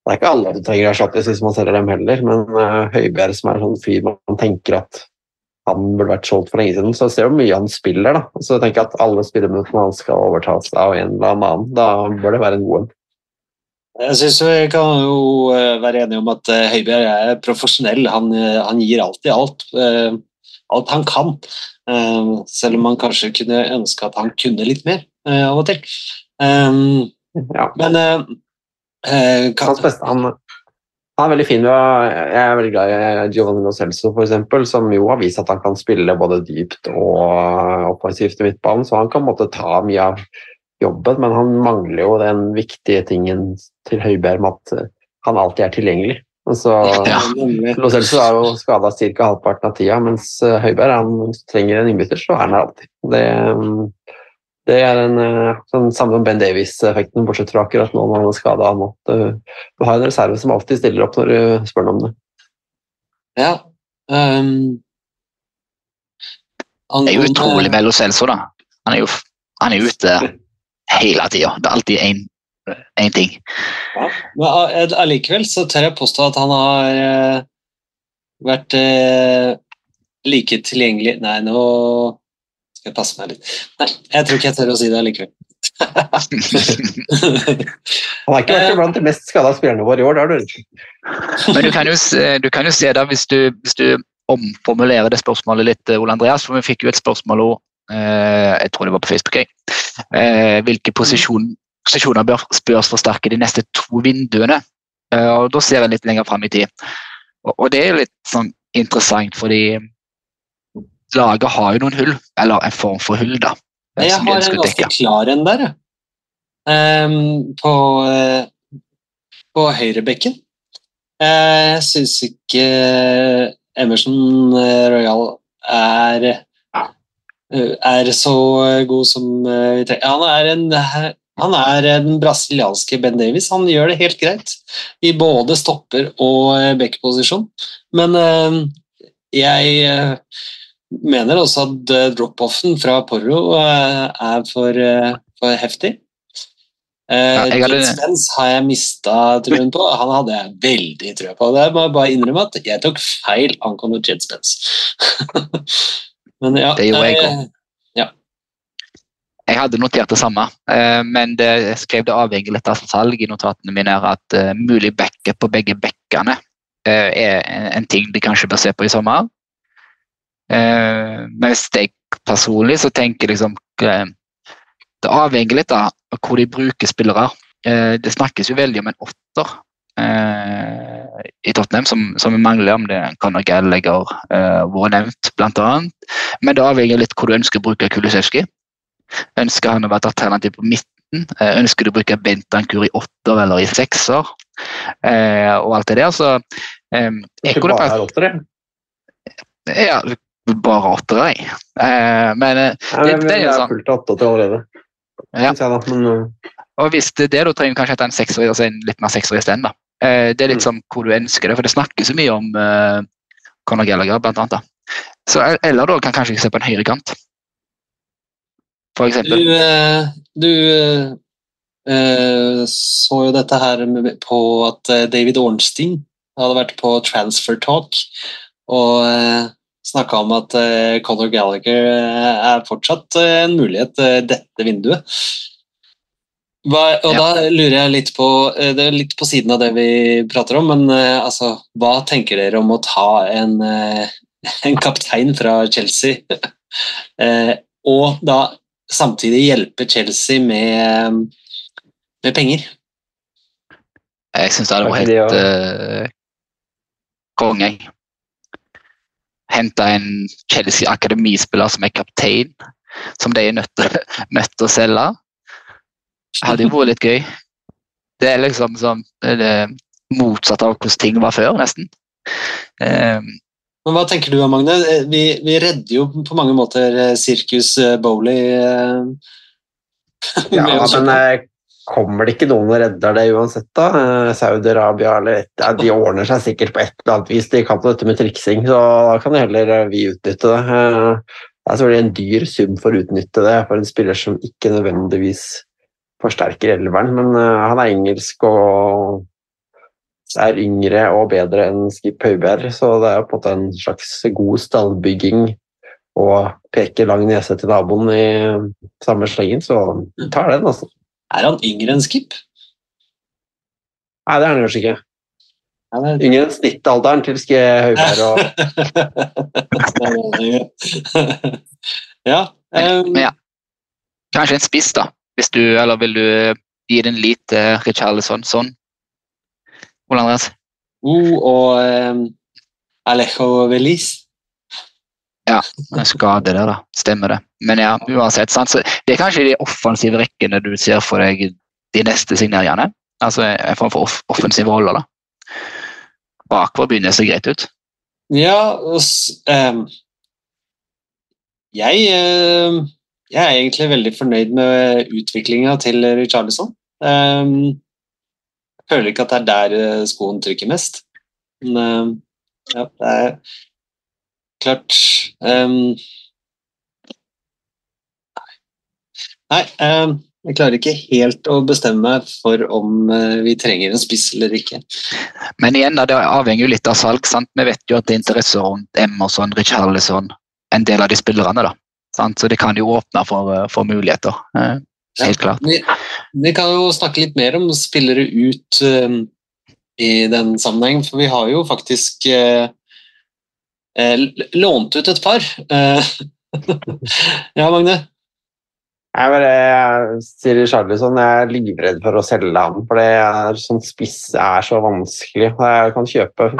[SPEAKER 2] det er ikke alle du trenger erstattis hvis man selger dem heller. Men uh, Høibjerg, som er en sånn fyr man tenker at han burde vært solgt for lenge siden, så ser hvor mye han spiller. da. Så jeg tenker at alle spillerminuttene han skal overtas av en eller annen, da bør det være en god en.
[SPEAKER 4] Jeg synes vi kan jo eh, være enige om at eh, Høibjerg er profesjonell. Han, eh, han gir alltid alt. Alt han kan. Selv om man kanskje kunne ønske at han kunne litt mer av og til.
[SPEAKER 2] Ja.
[SPEAKER 4] Men eh, kan,
[SPEAKER 2] Hans beste, han, han er veldig fin. Jeg er veldig glad i Giovanni Lo Celso, eksempel, som jo har vist at han kan spille både dypt og offensivt i midtbanen, så han kan måtte ta mye av jobben, men han mangler jo den viktige tingen til Høibjerg med at eh, han alltid er tilgjengelig. Altså,
[SPEAKER 5] Ja.
[SPEAKER 2] Lo Celso er jo skada ca. halvparten av tida, mens eh, Høibjerg han trenger en innbytter, så er han der alltid. Det, mm, det er en eh, sånn samme som Ben Davies-effekten, bortsett fra akkurat nå når han er skada. Du, du har en reserve som alltid stiller opp når du spør ham om det.
[SPEAKER 4] Ja. Um,
[SPEAKER 5] er jo
[SPEAKER 4] angående-
[SPEAKER 5] utrolig med Lo Celso, da. Han er jo han er ute hele tida. Det er alltid én ting.
[SPEAKER 4] Ja, men allikevel så tør jeg påstå at han har eh, vært eh, like tilgjengelig Nei, nå skal jeg passe meg litt. Nei, jeg tror ikke jeg tør å si det likevel.
[SPEAKER 2] Han har ikke vært blant de mest skada spillerne våre i år, det har du.
[SPEAKER 5] Men du kan jo, se- du kan jo se da, hvis du, hvis du omformulerer det spørsmålet litt, eh, Ole Andreas, for vi fikk jo et spørsmål også, eh, jeg tror det var på Facebook, jeg. Eh, hvilken posisjon posisjoner bør spørs forsterke de neste to vinduene. Eh, og Da ser jeg litt lenger fram i tid. Og, og det er litt sånn interessant, fordi laget har jo noen hull, eller en form for hull, da.
[SPEAKER 4] Jeg har en ganske klar en der. Ehm, på, eh, på høyrebekken. Eh, Jeg syns ikke Emerson eh, Royal er er så god som vi trenger. Han er, en, han er den brasilianske Ben Davies. Han gjør det helt greit i både stopper og backposisjon. Men jeg mener også at eh, drop-offen fra Porro eh, er for, eh, for heftig.
[SPEAKER 5] Ja, jeg hadde-
[SPEAKER 4] Spence har jeg mista troen på. Han hadde jeg veldig trua på. Det må jeg bare innrømme at jeg tok feil angående Jed Spence. Men ja,
[SPEAKER 5] Det gjorde jeg
[SPEAKER 4] òg.
[SPEAKER 5] også. Jeg hadde notert det samme, men det, jeg skrev det avhengig litt av salg i notatene mine at mulig backup på begge bekkene er en, en ting de kanskje bør se på i sommer. Eh, hvis jeg personlig så tenker liksom eh, Det avhenger litt av hvor de bruker spillere. Eh, det snakkes jo veldig om en åtter i Tottenham, som, som vi mangler, om det kan nok Gallagher eh, vært nevnt, annet. Men det avhenger litt hvor du ønsker å bruke Kulisevskij. Ønsker han å være et alternativ på midten? Ønsker du å bruke Bentankur i åtter eller i sekser? Og alt det der, så eh, jeg kunne faktisk ja, bare åttere, jeg. Eh, men det,
[SPEAKER 2] Nei, men
[SPEAKER 5] det er
[SPEAKER 2] det
[SPEAKER 5] jo
[SPEAKER 2] er
[SPEAKER 5] sånn.
[SPEAKER 2] fullt åtte allerede.
[SPEAKER 5] Ja.
[SPEAKER 2] Jeg da, men, uh,
[SPEAKER 5] Og hvis det er det, da trenger du kanskje etter en seksårig, altså en litt mer seksårig isteden. Eh, det er litt
[SPEAKER 2] Mm.
[SPEAKER 5] sånn hvor du ønsker det, for det snakkes så mye om eh, Conor Gallagher, blant annet. da. Så, eller da kan kanskje se på en høyre kant, for
[SPEAKER 4] Du,
[SPEAKER 5] eksempel.
[SPEAKER 4] eh, du eh, så jo dette her på at eh, David Ornstein hadde vært på Transfer Talk og uh, snakka om at uh, Conor Gallagher eh, er fortsatt eh, en mulighet dette vinduet. Hva, og
[SPEAKER 5] Ja.
[SPEAKER 4] da lurer jeg litt på Det er litt på siden av det vi prater om, men altså, hva tenker dere om å ta en, en kaptein fra Chelsea eh, og da samtidig hjelpe Chelsea med, med penger?
[SPEAKER 5] Jeg syns det hadde vært helt uh, konge. Jeg. Hente en Chelsea akademispiller som er kaptein, som de er nødt til, å selge. Hadde jo vært litt gøy. Det er liksom sånn det motsatte av hvordan ting var før, nesten. Um,
[SPEAKER 4] Men hva tenker du, Magne? Eh, Vi, vi redder jo på mange måter eh, Sirkus eh, Bowley.
[SPEAKER 2] ja,
[SPEAKER 4] med
[SPEAKER 2] kommer det ikke noen og redder det uansett, da? Eh, Saudi-Arabia eller De ordner seg sikkert på et eller annet vis. De kan dette med triksing, så da kan heller eh, vi utnytte det. Eh, Det er selvfølgelig en dyr sum for å utnytte det for en spiller som ikke nødvendigvis forsterker elveren, men han er engelsk og er yngre og bedre enn Skip Høibjerg, så det er på en måte en slags god stallbygging og peke lang nese til naboen i samme slengen, så tar den, altså.
[SPEAKER 4] Er han yngre enn Skip?
[SPEAKER 2] Nei, det er han kanskje ikke.
[SPEAKER 4] Ja, det
[SPEAKER 2] Yngre enn snittalderen til Ske Høibjerg og
[SPEAKER 4] ja. Um,
[SPEAKER 5] men ja. Kanskje en spiss, da. Hvis du, eller vil du eh, gi den lite til Richarlison sånn? Ole Andreas?
[SPEAKER 4] Uh, og um, Alejo Velis.
[SPEAKER 5] En skade der, da. Stemmer det. Men ja, uansett. Sant? Så det er kanskje de offensive rekkene du ser for deg de neste signeringene. Altså en form for off offensiv rolle, da. Bakover begynner det så greit ut.
[SPEAKER 4] Ja, og um, jeg, eh, jeg er egentlig veldig fornøyd med utviklinga til Richarlison. Um, jeg føler ikke at det er der eh, skoen trykker mest. Men eh, ja, det er klart um, Nei, um, jeg klarer ikke helt å bestemme meg for om eh, vi trenger en spiss eller ikke.
[SPEAKER 5] Men igjen, det avhenger jo litt av salg. sant? Vi vet jo at det er interesse rundt Emerson, Richarlison, en del av de spillerne. da. Sant? Så det kan jo åpne for, eh, for muligheter. eh, Helt klart.
[SPEAKER 4] Vi, vi kan jo snakke litt mer om spillere ut eh, i den sammenheng, for vi har jo faktisk l- lånt ut et par. Eh, ja, Magne?
[SPEAKER 2] Jeg, bare, sier Charlison, jeg er livredd for å selge ham, for det er sånn spiss er så vanskelig. Jeg kan kjøpe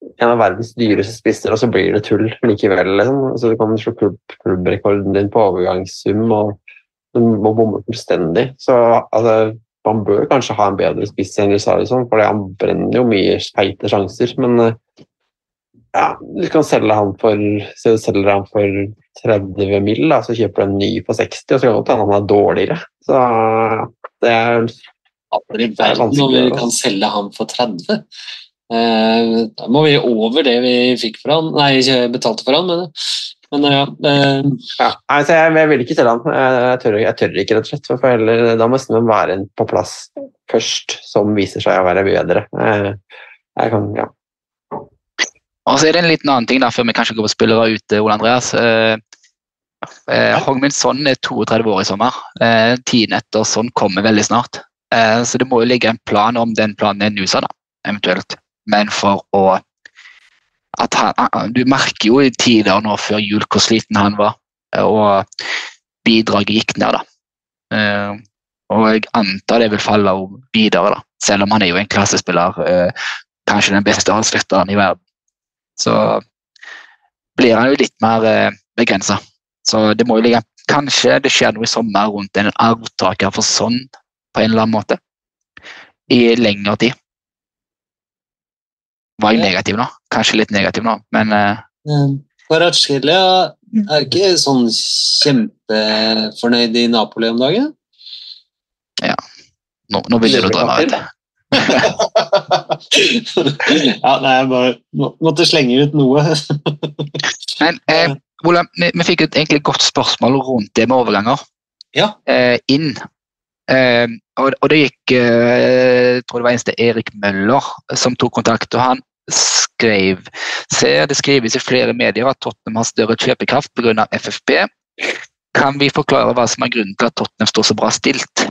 [SPEAKER 2] en av verdens dyreste spisser, og så blir det tull likevel. Liksom. Så du kan slå klubb, klubbrekorden din på overgangssum, og du må bomme fullstendig. Så altså, man bør kanskje ha en bedre spiss enn Charlison, for han brenner jo mye feite sjanser. Men eh, ja, du kan selge han for, selger han for 30 mill., da, så kjøper du en ny på 60, og så kan det hende han er dårligere. Så det er
[SPEAKER 4] Aldri i
[SPEAKER 2] er
[SPEAKER 4] verden om vi kan selge han for 30. Eh, da må vi over det vi fikk for han, nei, ikke betalte for han, men, men ja. eh,
[SPEAKER 2] ja. altså jeg, jeg vil ikke selge han. Jeg, jeg, tør, jeg tør ikke, rett og slett. For heller, da må det være en på plass først som viser seg å være bedre. Eh, jeg kan, ja.
[SPEAKER 5] Og så er det en liten annen ting da, før vi kanskje går på spillere ut, Ole Andreas. Eh, eh, Hongmin Son er 32 år i sommer. Eh, tiden etter Son kommer veldig snart. Eh, så det må jo ligge en plan om den planen er Nusa, da, eventuelt. Men for å at han, han- Du merker jo i tider nå før jul hvor sliten han var, eh, og bidraget gikk ned, da. Eh, og jeg antar det vil falle videre, da. Selv om han er jo en klassespiller. eh, kanskje den beste avslutteren i verden så blir han jo litt mer eh, begrensa. Så det må jo ligge Kanskje det skjer noe i sommer rundt en arvtaker for sånn på en eller annen måte. I lengre tid. Var jeg negativ nå? Kanskje litt negativ nå, men eh,
[SPEAKER 4] Kvaratskhelia er ikke sånn kjempefornøyd i Napoli om dagen.
[SPEAKER 5] nå, nå begynner du å drømme.
[SPEAKER 4] ja, nei, jeg bare må, måtte slenge ut noe.
[SPEAKER 5] Men eh, Ole, vi, vi fikk et egentlig godt spørsmål rundt det med overganger
[SPEAKER 4] Ja.
[SPEAKER 5] eh, inn. Eh, og, og det gikk eh, Jeg tror det var eneste Erik Møller som tok kontakt. og Han skrev ser det skrives i flere medier at Tottenham har større kjøpekraft pga. FFP. Kan vi forklare hva som er grunnen til at Tottenham står så bra stilt?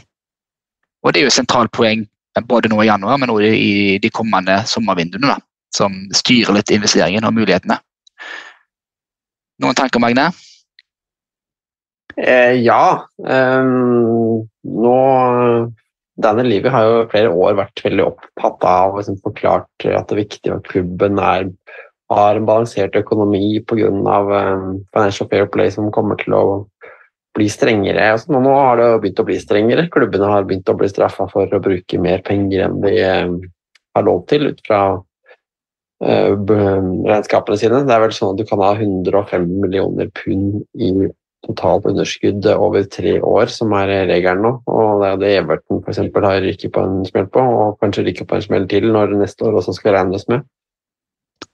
[SPEAKER 5] Og Det er jo et sentralt poeng både nå i januar, men også i de kommende sommervinduene, da, som styrer litt investeringen og mulighetene. Noen tanker, Magne?
[SPEAKER 2] Eh, ja. Um, nå Daniel Levy har jo flere år vært veldig opptatt av og liksom forklart at det er viktig at klubben er, har en balansert økonomi pga. Um, Financial Fair Play som kommer til å bli strengere. Altså, nå, har det begynt å bli strengere. Klubbene har begynt å bli straffa for å bruke mer penger enn de eh, har lov til ut fra eh, regnskapene sine. Det er vel sånn at du kan ha 105 millioner pund i totalt underskudd over tre år, som er regelen nå. Og det er det Everton eksempel har rykket på en smell på, og kanskje rykker på en smell til når neste år også skal regnes med.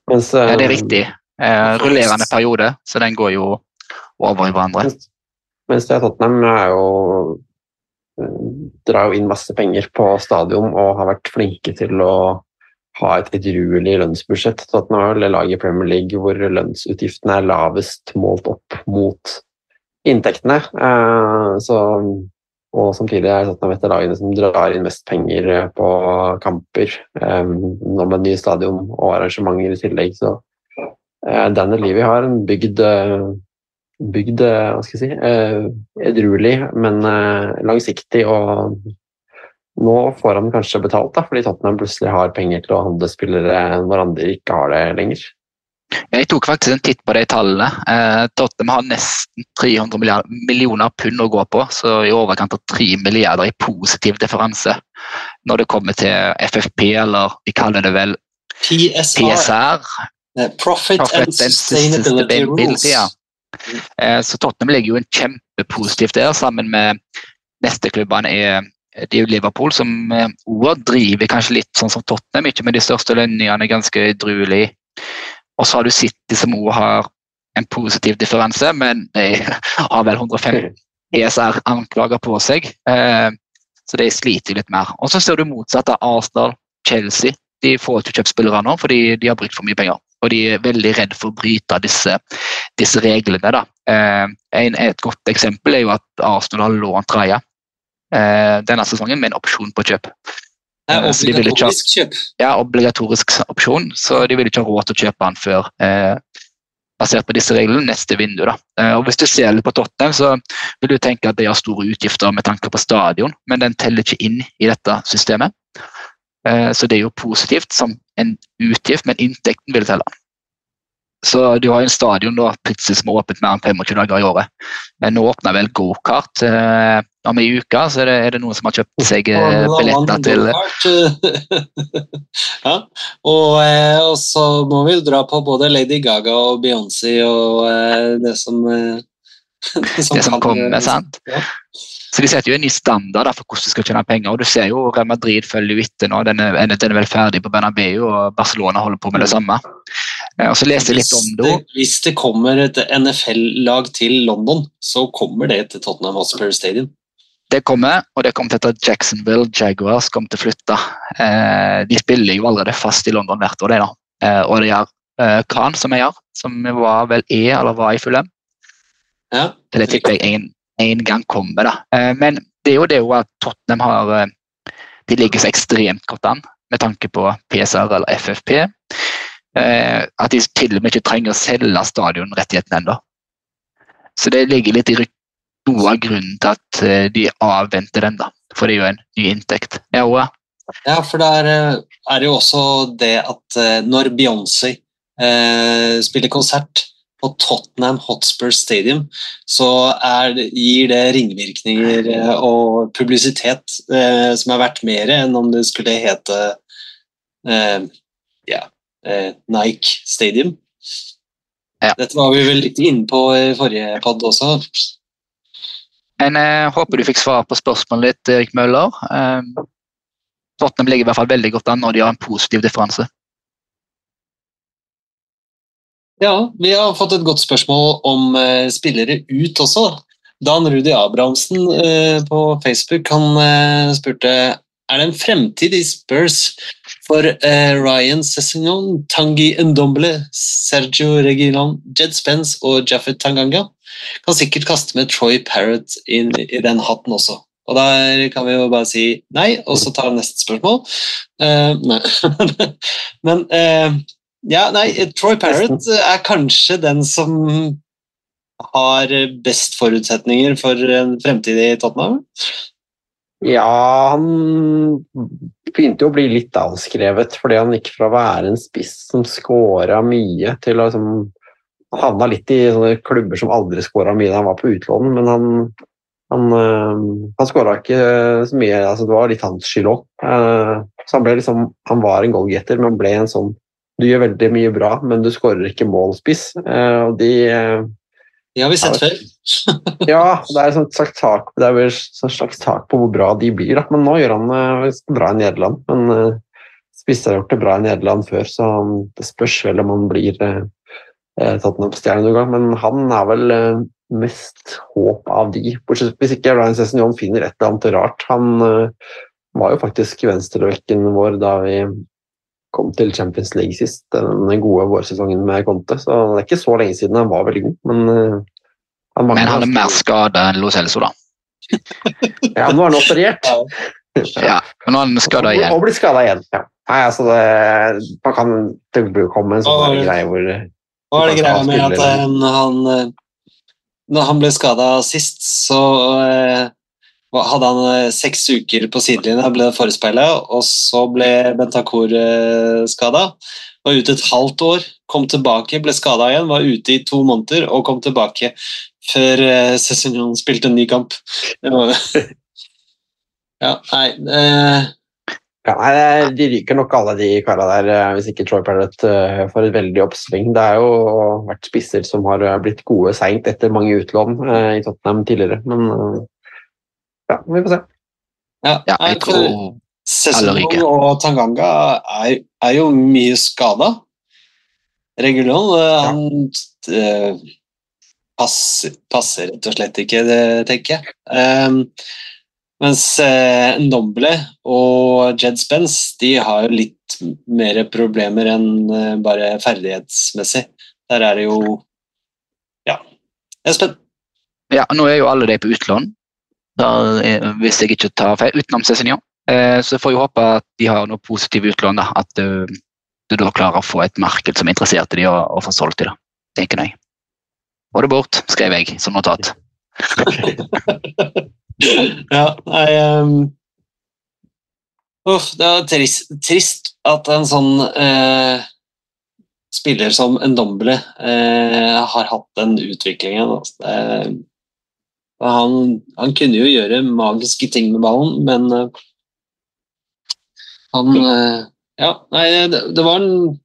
[SPEAKER 2] Mens,
[SPEAKER 5] Ja, det er
[SPEAKER 2] eh,
[SPEAKER 5] riktig. Eh, rullerende periode, så den går jo over i hverandre.
[SPEAKER 2] Mens, mens Tottenham er jo eh, drar jo inn masse penger på stadion og har vært flinke til å ha et edruelig lønnsbudsjett. Tottenham er vel det laget i Premier League hvor lønnsutgiftene er lavest målt opp mot inntektene. Eh, så, og samtidig er Tottenham et av lagene som drar inn mest penger eh, på kamper. Nå med nye stadion og arrangementer i tillegg, så Daniel Levy har en bygd bygd hva skal jeg si, eh, edruelig, men eh, langsiktig. Og nå får han kanskje betalt, da, fordi Tottenham plutselig har penger til å handle spillere når andre ikke har det lenger.
[SPEAKER 5] Jeg tok faktisk en titt på de tallene. Eh, Tottenham har nesten 300 millioner pund å gå på, så i overkant av 3 milliarder i positiv differanse når det kommer til FFP, eller vi kaller det vel
[SPEAKER 4] PSR,
[SPEAKER 5] PSR.
[SPEAKER 4] Profit, Profit,
[SPEAKER 5] Profit
[SPEAKER 4] and Sustainability Rules.
[SPEAKER 5] ja. Eh, Så Tottenham ligger jo en kjempepositivt der, sammen med neste klubbene er det er jo Liverpool, som eh, også driver kanskje litt sånn som Tottenham, ikke med de største lønningene, ganske edruelig. Og så har du City, som også har en positiv differanse, men de har vel 150 ESR-anklager på seg. Eh, Så de sliter litt mer. Og så ser du motsatt av Arsenal, Chelsea. De får ikke kjøpt spillere nå fordi de har brukt for mye penger. Og de er veldig redd for å bryte disse, disse reglene. Da. Eh, et godt eksempel er jo at Arsenal har lånt Raja eh, denne sesongen med en opsjon på kjøp.
[SPEAKER 4] Det er
[SPEAKER 5] Eh,
[SPEAKER 4] obligatorisk kjøp.
[SPEAKER 5] Ja, obligatorisk opsjon, så de vil ikke ha råd til å kjøpe den før, eh, basert på disse reglene, neste vindu. da. Eh, og Hvis du ser litt på Tottenham, så vil du tenke at de har store utgifter med tanke på stadion, men den teller ikke inn i dette systemet. Eh, Så det er jo positivt som en utgift, men inntekten vil telle. Så du har en stadion da, plutselig som er åpent mer enn 25 dager i året. Men nå åpner vel gokart eh, om ei uke, så er det, er det noen som har kjøpt seg eh, billetter til
[SPEAKER 4] ja, og, eh, og så må vi jo dra på både Lady Gaga og Beyoncé og eh, det som eh,
[SPEAKER 5] det som kommer. sant?
[SPEAKER 4] Ja.
[SPEAKER 5] Så De setter jo en ny standard for hvordan de skal tjene penger. og du ser jo Real Madrid følger jo etter nå. Den er, den er vel ferdig på Bernabeu, og Barcelona holder på med det samme. Eh, Og så leste jeg litt om det.
[SPEAKER 4] Hvis det, kommer et NFL-lag til London, så kommer det til Tottenham Hotspur Stadium.
[SPEAKER 5] Det kommer, og det kommer til at Jacksonville Jaguars kommer til å flytte. Eh, de spiller jo allerede fast i London hvert år, de da. Eh, og det gjør eh, Khan, som jeg gjør, som var vel er eller var i Fulham.
[SPEAKER 4] Ja.
[SPEAKER 5] Det tipper jeg en, en gang kommer. da. Eh, men det er jo det at Tottenham har eh, De ligger så ekstremt godt an med tanke på PSR eller FFP. eh, At de til og med ikke trenger å selge stadionrettighetene ennå. Så det ligger litt i noe av grunnen til at de avventer den, da. For det er jo en ny inntekt. Ja, Oa?
[SPEAKER 4] Ja, for det er, det jo også det at når Beyoncé eh, spiller konsert på Tottenham Hotspur Stadium, så er, det- gir det ringvirkninger eh, og publisitet eh, som er verdt mer enn om det skulle hete eh, ja, eh, Nike Stadium.
[SPEAKER 5] Ja.
[SPEAKER 4] Dette var vi vel litt inne på i forrige pod også.
[SPEAKER 5] Men jeg håper du fikk svar på spørsmålet ditt, Erik Møller. Eh, Tottenham ligger i hvert fall veldig godt an, når de har en positiv differanse.
[SPEAKER 4] Ja, vi har fått et godt spørsmål om eh, spillere ut også. Dan Rudi Abrahamsen eh, på Facebook han eh, spurte er det en fremtid i Spurs for eh, Ryan Sessignon, Tangi Ndomble, Sergio Regilon, Jed Spence og Jaffet Tanganga. Kan sikkert kaste med Troy Parrott inn i den hatten også. Og der kan vi jo bare si nei, og så ta neste spørsmål. Uh, nei. Men eh, ja, nei, Troy Parrott er kanskje den som har best forutsetninger for en fremtid i Tottenham.
[SPEAKER 2] Ja, han begynte jo å bli litt avskrevet fordi han gikk fra å være en spiss som scora mye, til å liksom Han havna litt i sånne klubber som aldri scora mye da han var på utlån, men han han, øh, han skåra ikke så mye, altså det var litt hans skyld òg. så han ble liksom Han var en goalgetter, men ble en sånn Du gjør veldig mye bra, men du skårer ikke målspiss. Eh, og de eh,
[SPEAKER 4] Det har vi sett før.
[SPEAKER 2] ja, det er et slags tak, det er et slags tak på hvor bra de blir. Da. Men nå gjør han det bra i Nederland. Men uh, Spisse har gjort det bra i Nederland før, så det spørs vel om han blir Tottenham-stjerne noen gang. Men han er vel mest håp av de. Bortsett hvis ikke Ryan Sessignon finner et eller annet rart. Han var jo faktisk venstrebekken vår da vi kom til Champions League sist, den gode vårsesongen med Conte. Så det er ikke så lenge siden han var veldig god, men uh, han
[SPEAKER 5] Men han er mer skada enn Lo Celso, da.
[SPEAKER 2] Ja, nå er han operert.
[SPEAKER 5] Ja, men nå er han skada igjen.
[SPEAKER 2] Og blir skada igjen. Ja. Nei, altså det, man kan det komme en sånn greie hvor
[SPEAKER 4] Hva er det greia med at han, han, eh, når han ble skada sist, så eh, hadde han eh, seks uker på sidelinja, ble forespeilet, og så ble Bentancour uh, skada. Var ute et halvt år, kom tilbake, ble skada igjen, var ute i to måneder og kom tilbake før Cézignon spilte en ny kamp. Ja, nei eh,
[SPEAKER 2] ja, De ryker nok alle de kara der, eh, hvis ikke Troy Parrott eh, får et veldig oppsving. Det er jo vært spisser som har eh, blitt gode seint etter mange utlån eh, i Tottenham tidligere, men eh, ja, vi får se.
[SPEAKER 4] ja,
[SPEAKER 5] Ja, jeg,
[SPEAKER 4] jeg
[SPEAKER 5] tror Sesong
[SPEAKER 4] og Tanganga er, er jo mye skada. Regulon eh, han eh, passer, passer rett og slett ikke, det tenker jeg. Um, mens uh, Ndomble og Jed Spence de har jo litt mer problemer enn uh, bare ferdighetsmessig. Der er det jo Ja. Espen?
[SPEAKER 5] Ja, nå er jo alle de på utlån, da, eh, hvis jeg ikke tar feil, utenom Cézinho. Eh, så får jeg håpe at de har noe positivt utlån. At eh, du da klarer å få et marked som er interessert i de og, og få solgt de tenker jeg. Få det bort, skrev jeg som notat.
[SPEAKER 4] Ja, nei um, oh, Det er trist, trist at en sånn eh, spiller som Ndombele eh, har hatt den utviklingen. Altså. Det, han, han kunne jo gjøre magiske ting med ballen, men eh, han eh, Ja, nei, det, det var, en,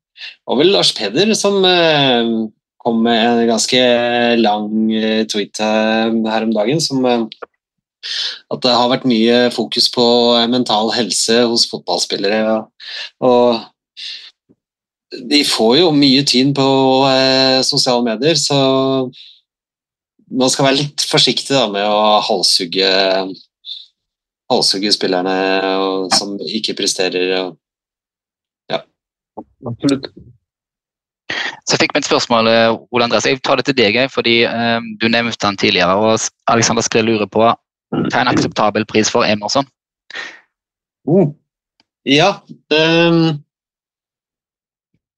[SPEAKER 4] var vel Lars Peder som eh, kom med en ganske lang tweet her om dagen som at det har vært mye fokus på mental helse hos fotballspillere. Og, de får jo mye tyn på sosiale medier, så man skal være litt forsiktig da, med å halshugge, halshugge spillerne og, som ikke presterer. Og,
[SPEAKER 2] Absolutt.
[SPEAKER 5] Så jeg fikk meg et spørsmål, eh, Ole Andreas. Jeg tar det til deg, fordi um, du nevnte han tidligere. og Alexander Skrill lurer på hva er en akseptabel pris for Emerson?
[SPEAKER 4] Ja um,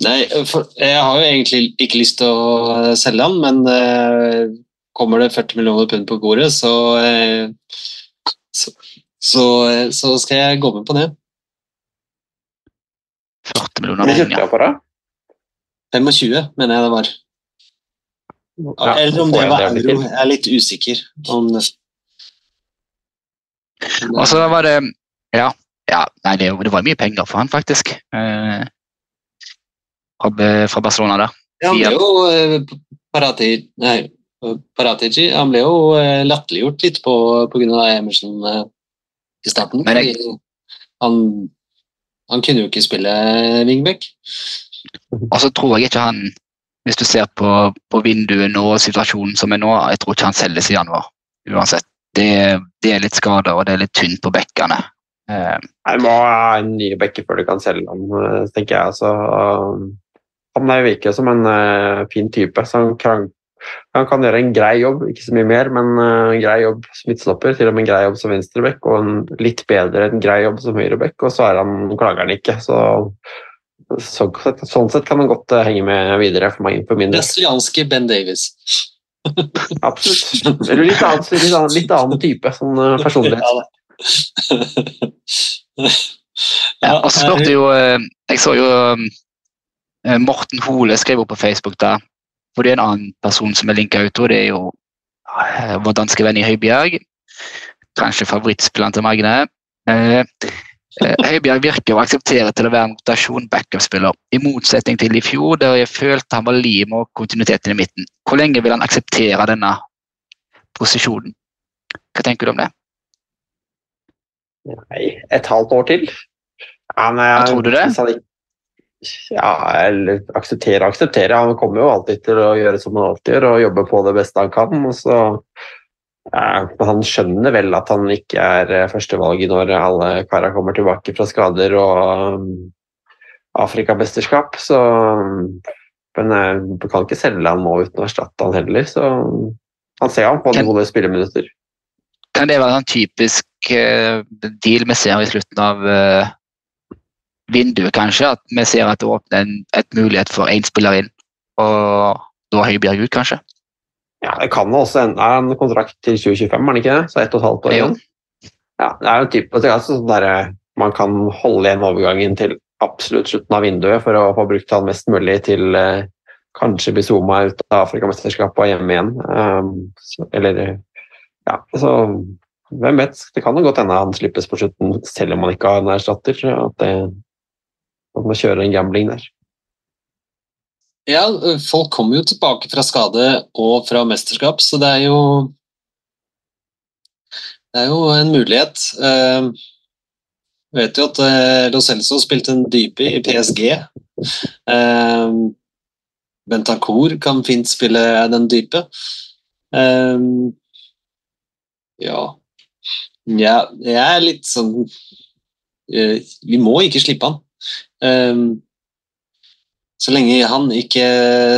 [SPEAKER 4] Nei, for, jeg har jo egentlig ikke lyst til å selge han, men eh, kommer det 40 millioner pund på bordet, så, eh, så, så, eh, så skal jeg gå med på det.
[SPEAKER 5] 40 millioner
[SPEAKER 2] Hvor
[SPEAKER 5] pund,
[SPEAKER 2] kjøpte
[SPEAKER 5] ja.
[SPEAKER 2] jeg for deg?
[SPEAKER 4] 25, mener jeg det var.
[SPEAKER 2] Ja,
[SPEAKER 4] Eller om det var euro. Jeg er litt usikker. Om det.
[SPEAKER 5] Og så var det Ja, ja nei, det, det var mye penger for han, faktisk. Eh, fra Barcelona da.
[SPEAKER 4] Ja, han ble jo eh, Parati, nei, Paratici han ble jo eh, latterliggjort litt på, pga. Emerson eh, i starten.
[SPEAKER 5] Men jeg-
[SPEAKER 4] han, han kunne jo ikke spille wingback.
[SPEAKER 5] Og så tror jeg ikke han Hvis du ser på, på vinduet nå og situasjonen som er nå, jeg tror ikke han selges i januar. Uansett. Det, det er litt skader, og det er litt tynt på bekkene. Eh,
[SPEAKER 2] Nei, må ha en ny bekker før du kan selge ham, eh, tenker jeg. Altså, han er virker som en uh, fin type. så han kan, han kan gjøre en grei jobb, ikke så mye mer, men eh, en grei jobb som midtstopper. Til og med en grei jobb som venstrebekk, og en litt bedre en grei jobb som høyrebekk. Og så er han, klager han ikke. Så, så, sånn sett kan han godt eh, henge med videre for, meg, for min.
[SPEAKER 4] Brasilianske Ben Davies.
[SPEAKER 2] Absolutt. Eller litt annen, litt annen, litt annen type sånn eh, personlighet.
[SPEAKER 5] ja, og så spurte jo Jeg så jo Morten Hole skrev opp på Facebook der, for det er en annen person som er linka ut, og det er jo eh, vår danske venn i Høibjerg. Kanskje favorittspilleren til Magne. Eh, eh, Høibjerg virker å akseptere til å være en rotasjon backup-spiller, i motsetning til i fjor, der jeg følte han var lim og kontinuiteten i midten. Hvor lenge vil han akseptere denne posisjonen? Hva tenker du om det?
[SPEAKER 2] Nei, et halvt år til. Jeg,
[SPEAKER 5] Ja, tror du det?
[SPEAKER 2] Ja, eller akseptere akseptere. Han kommer jo alltid til å gjøre som han alltid gjør, og jobbe på det beste han kan. Og så, ja, han skjønner vel at han ikke er eh, førstevalget når alle kara kommer tilbake fra skader og um, Afrikamesterskap. Så Men jeg kan ikke selge han nå uten å erstatte han heller. Så han ser han på
[SPEAKER 5] Kan-
[SPEAKER 2] gode spilleminutter.
[SPEAKER 5] Kan det være en typisk uh, deal vi ser i slutten av eh, vinduet, kanskje? At vi ser at det åpner en et mulighet for én spiller inn, og da Høibjerg ut, kanskje?
[SPEAKER 2] Ja, det kan også ende en kontrakt til 2025, er det ikke det? Så ett og et halvt år igjen. Ja, det er jo en type, altså sånn der, man kan holde igjen overgangen til absolutt slutten av vinduet for å få brukt han mest mulig til eh, kanskje Bizuma ut av Afrikamesterskapet og hjemme igjen. Um, så, eller ja, så hvem vet. Det kan jo godt hende han slippes på slutten selv om han ikke har en erstatter. At, det, at man kjører en gambling der.
[SPEAKER 4] Ja, folk kommer jo tilbake fra skade og fra mesterskap, så det er jo Det er jo en mulighet. Jeg vet jo at eh, Lo Celso spilte en dype i PSG. Eh, Bentancour kan fint spille den dype. Eh, Ja ja, jeg er litt sånn eh, Vi må ikke slippe han. Eh, så lenge han ikke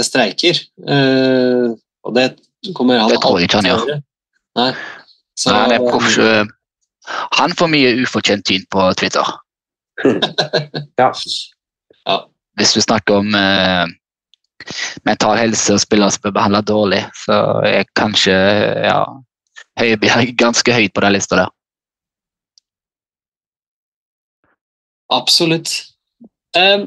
[SPEAKER 4] streiker. eh, og det kommer han
[SPEAKER 5] Det tror jeg ikke han
[SPEAKER 4] til å
[SPEAKER 5] gjør.
[SPEAKER 4] gjøre. Nei. Så,
[SPEAKER 5] Nei, er eh, han får mye ufortjent tyn på Twitter.
[SPEAKER 2] Ja.
[SPEAKER 5] Hvis du snakker om eh, mental helse og spillere som blir behandla dårlig. Så jeg kanskje ja, Høibjerg ganske høyt på den lista der.
[SPEAKER 4] Absolutt. Um,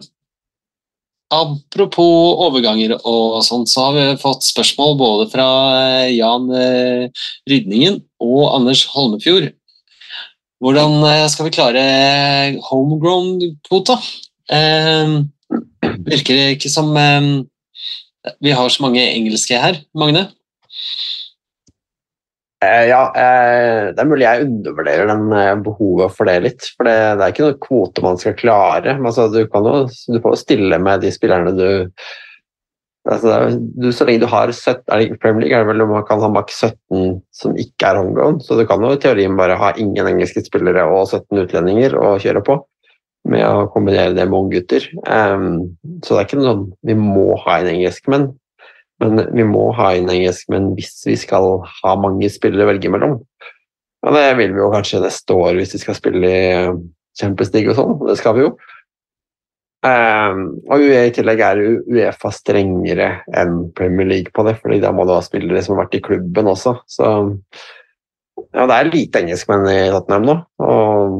[SPEAKER 4] apropos overganger og sånt, så har vi fått spørsmål både fra eh, Jan uh, Rydningen og Anders Holmefjord. Hvordan uh, skal vi klare homegrown-kvota? Eh, virker det ikke som eh, vi har så mange engelske her, Magne?
[SPEAKER 2] Eh, ja, eh, det er mulig jeg undervurderer den eh, behovet for det litt. For det, det er ikke noe kvote man skal klare. Men altså, du, kan jo, du får jo stille med de spillerne du altså, du, Så lenge du har 17, er det, Premier League er det vel man kan ha maks 17 som ikke er homegrown. Så du kan jo i teorien bare ha ingen engelske spillere og 17 utlendinger å kjøre på. Med å kombinere det med unggutter. Um, så det er ikke noe sånn vi må ha en engelskmenn. Men vi må ha inn engelskmenn hvis vi skal ha mange spillere å velge mellom. Og det vil vi jo kanskje neste år hvis vi skal spille i eh, Champions League og sånn. Det skal vi jo. Um, og i tillegg er Uefa strengere enn Premier League på det, fordi da må du ha spillere som har vært i klubben også. Så ja, det er lite engelskmenn i Tottenham nå. Og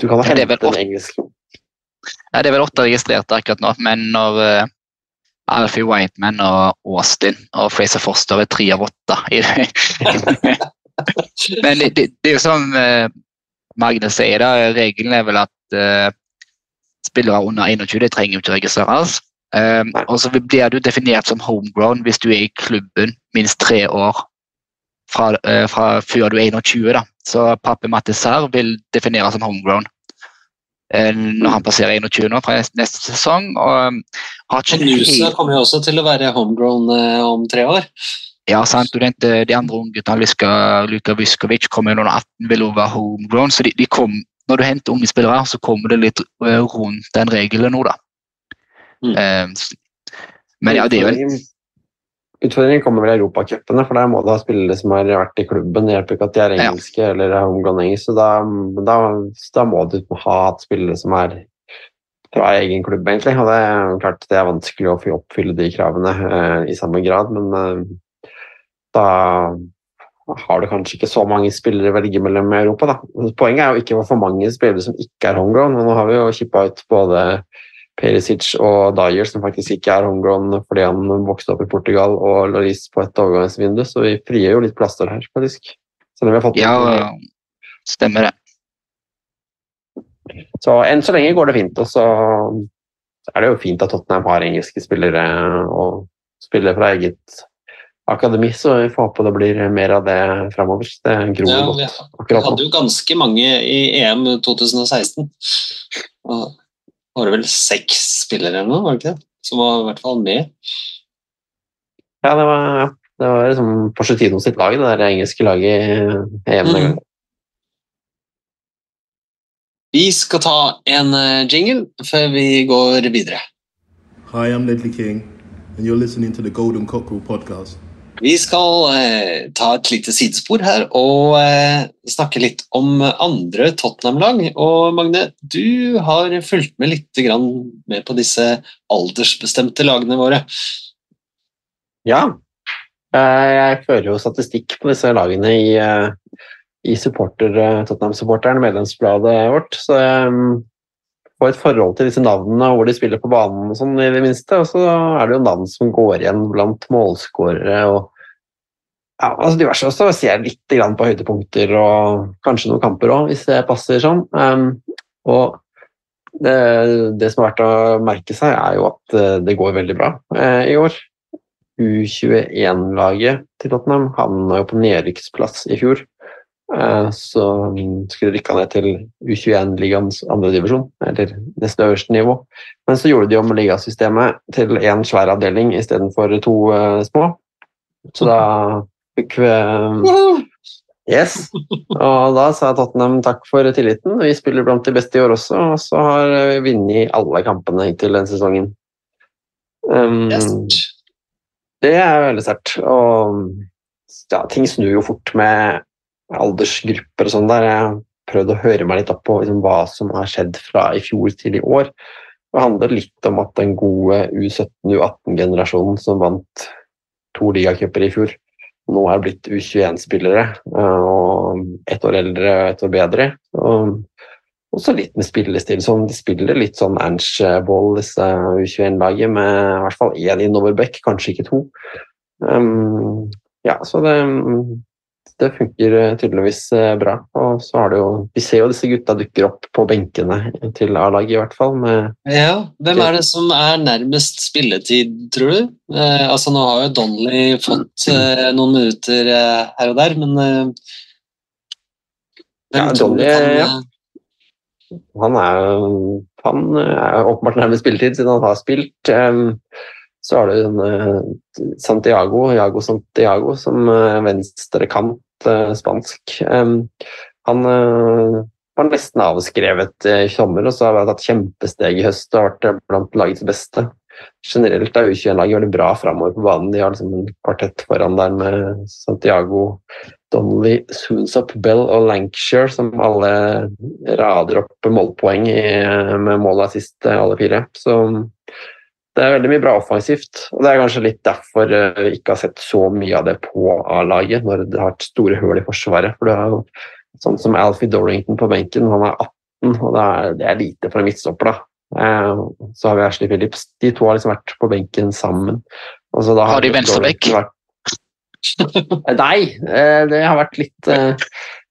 [SPEAKER 2] du kan ha hentet en engelsk
[SPEAKER 5] Ja, det er vel åtte registrerte akkurat nå, men når uh Alfie Whiteman og Austin og Fraser Foster er tre av åtte. Men det, det, det, er jo som uh, Magne sier, da, regelen er vel at uh, spillere under 21 de trenger ikke registreres. Um, og så blir du definert som homegrown hvis du er i klubben minst tre år fra, uh, fra før du er 21. Da. Så Pappe Mattisar vil defineres som homegrown. Eh, når han passerer 21 år fra neste sesong. og um,
[SPEAKER 4] har ikke Nusa kommer jo også til å være homegrown uh, om tre år.
[SPEAKER 5] Ja, sant. Og nevnte de andre ungguttene. Luka Vyskovic, kommer under 18, vil også være homegrown. så de, de kom, Når du henter unge spillere, så kommer det litt rundt den regelen nå, da. Mm. Um, men ja, det er jo
[SPEAKER 2] Utfordringen kommer vel i europacupene, for der må du ha spillere som har vært i klubben. Det hjelper ikke at de er engelske ja. eller er omgående engelsk, så da, da, da, må du ha hatt spillere som er fra egen klubb, egentlig. Og det er klart det er vanskelig å oppfylle de kravene eh, i samme grad, men eh, da har du kanskje ikke så mange spillere å velge mellom i Europa. Da. Poenget er jo ikke å få for mange spillere som ikke er homegrown. men Nå har vi jo kippa ut både Perisic og Dyer, som faktisk ikke er homegrown fordi han vokste opp i Portugal, og Laris på et overgangsvindu, så vi frier jo litt plaster her, faktisk.
[SPEAKER 5] ja, stemmer det.
[SPEAKER 2] Så enn så lenge går det fint, og så er det jo fint at Tottenham har engelske spillere og spiller fra eget akademi, så vi får håpe det blir mer av det framover. Det gror ja,
[SPEAKER 4] godt. Vi hadde jo ganske mange i EM 2016. Var det vel seks spillere eller noe, var det ikke det? Som var i hvert fall med.
[SPEAKER 2] Ja, det var, det var liksom Porcetino sitt lag, det der engelske laget i EM den gangen. Mm.
[SPEAKER 4] Vi skal ta en eh, jingle før vi går videre.
[SPEAKER 3] Hi, I'm Ledley King, and you're listening to the Golden Cockerel podcast.
[SPEAKER 4] Vi skal eh, ta et lite sidespor her og eh, snakke litt om andre Tottenham-lag. Og Magne, du har fulgt med litt med på disse aldersbestemte lagene våre.
[SPEAKER 2] Ja, eh, jeg fører jo statistikk på disse lagene i, eh, i eh, Tottenham-supporteren, medlemsbladet vårt. Så jeg får et forhold til disse navnene og hvor de spiller på banen og sånn, i det minste. Og så er det jo navn som går igjen blant målskårere og ja, altså diverse. Så ser jeg litt på høydepunkter og kanskje noen kamper òg, hvis det passer sånn. Um, og det, det, som er verdt å merke seg, er jo at eh, det går veldig bra uh, i år. U21-laget til Tottenham havna jo på nedrykksplass i fjor. Uh, så skulle rykka ned til U21-ligaens andredivisjon, eller neste øverste nivå. Men så gjorde de om ligasystemet til én svær avdeling istedenfor to små. Så da Yes. Og da sa Tottenham takk for tilliten. Vi spiller blant de beste i år også, og så har vi vunnet alle kampene hittil den sesongen. Um, det er veldig sterkt. Og ja, ting snur jo fort med aldersgrupper og sånn der. Jeg har prøvd å høre meg litt opp på liksom, hva som har skjedd fra i fjor til i år. Det handler litt om at den gode U17-U18-generasjonen som vant to ligacuper i fjor, nå er blitt U21-spillere. eh, Og ett år eldre og ett år bedre. Og også litt med spillestil. Sånn, de spiller litt sånn Ernst-ball, disse U21-laget, med i hvert fall én innoverback, kanskje ikke to. Um, ja, så det, det funker eh, tydeligvis eh, bra. Og så har det jo Vi ser jo disse gutta dukker opp på benkene til A-laget, i hvert fall. Med,
[SPEAKER 4] Ja, Hvem er det som er nærmest spilletid, tror du? Eh, altså Nå har jo Donnelly fått eh, noen minutter eh, her og der, men eh, hvem
[SPEAKER 2] Ja,
[SPEAKER 4] tror du
[SPEAKER 2] Donnelly,
[SPEAKER 4] kan
[SPEAKER 2] ja. han er, han er åpenbart nærmest spilletid, siden han har spilt. Så har du Santiago, Jago Santiago, som venstre kant, spansk. Um, han eh, var nesten avskrevet eh, i sommer, og så har han tatt kjempesteg i høst og har vært eh, blant lagets beste. Generelt er U21-laget veldig bra framover på banen. De har liksom en kvartett foran der med Santiago, Donnelly, Soonsop, Bell og Lancashire, som alle rader opp målpoeng i, med mål og assist, eh, alle fire. Så det er veldig mye bra offensivt. Og det er kanskje litt derfor eh, vi ikke har sett så mye av det på A-laget, når det har vært store hull i forsvaret. For det er jo sånn som Alfie Dorrington på benken, han er 18, og det er, det er lite for en midtstopper, da. Eh, Så har vi Ashley Phillips. De to har liksom vært på benken sammen. Og så da
[SPEAKER 5] Har de venstrebekk?
[SPEAKER 2] vært- Nei, eh, det har vært litt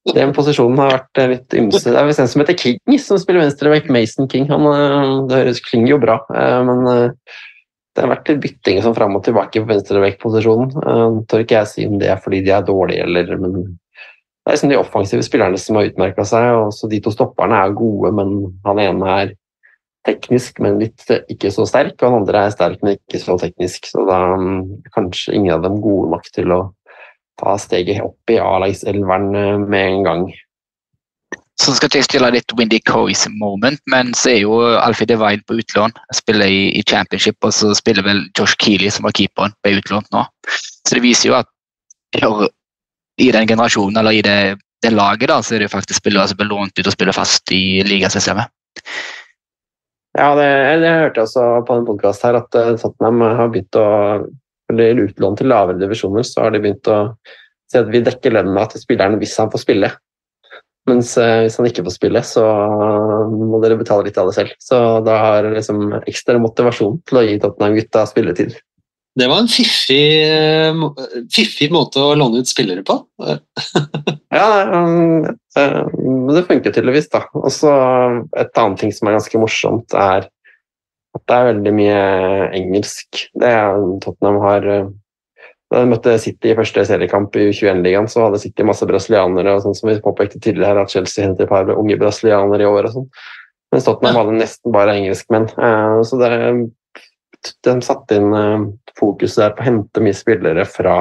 [SPEAKER 2] Den posisjonen har vært eh, litt ymse. Det er visst en som heter King, som spiller venstreback. Mason King. Han, eh, det høres klinger jo bra, eh, men det har vært litt bytting sånn fram og tilbake på venstreback-posisjonen. Tør ikke jeg si om det er fordi de er dårlige, eller men det er liksom de offensive spillerne som har utmerka seg. og så De to stopperne er gode, men han ene er teknisk, men litt ikke så sterk, og han andre er sterk, men ikke så teknisk. Så da mm, kanskje ingen av dem gode nok til å ta steget opp i A-lagselveren eh, med en gang.
[SPEAKER 5] Så skal jeg stille litt Windy Coys moment, men så er jo Alfie Devine på utlån. Spiller i, i championship, og så spiller vel Josh Keeley, som var keeperen, på utlånt nå. Så det viser jo at i den generasjonen, eller i det, det laget, da, så er det faktisk spillere som blir lånt ut og spiller fast i ligasystemet.
[SPEAKER 2] Ja, det, hørte jeg også på en podkast her, at eh, Tottenham har begynt å eller utlån til lavere divisjoner, så har de begynt å si at vi dekker lønna til spilleren hvis han får spille. Mens eh, hvis han ikke får spille, så må dere betale litt av det selv. Så da har jeg liksom ekstra motivasjon til å gi Tottenham-gutta spilletid.
[SPEAKER 4] Det var en fiffig, eh, fiffig måte å låne ut spillere på.
[SPEAKER 2] Ja, um, eh, men det funker tydeligvis, da. Og så et annet ting som er ganske morsomt, er at det er veldig mye engelsk. Det er, Tottenham har eh, Da de møtte City i første seriekamp i U21-ligaen, så hadde City masse brasilianere, og sånn som vi påpekte tidligere her, at Chelsea henter et par unge brasilianere i år og sånn. Mens Tottenham hadde nesten bare engelskmenn. Eh, Så det, de satte inn eh, fokuset der på å hente mye spillere fra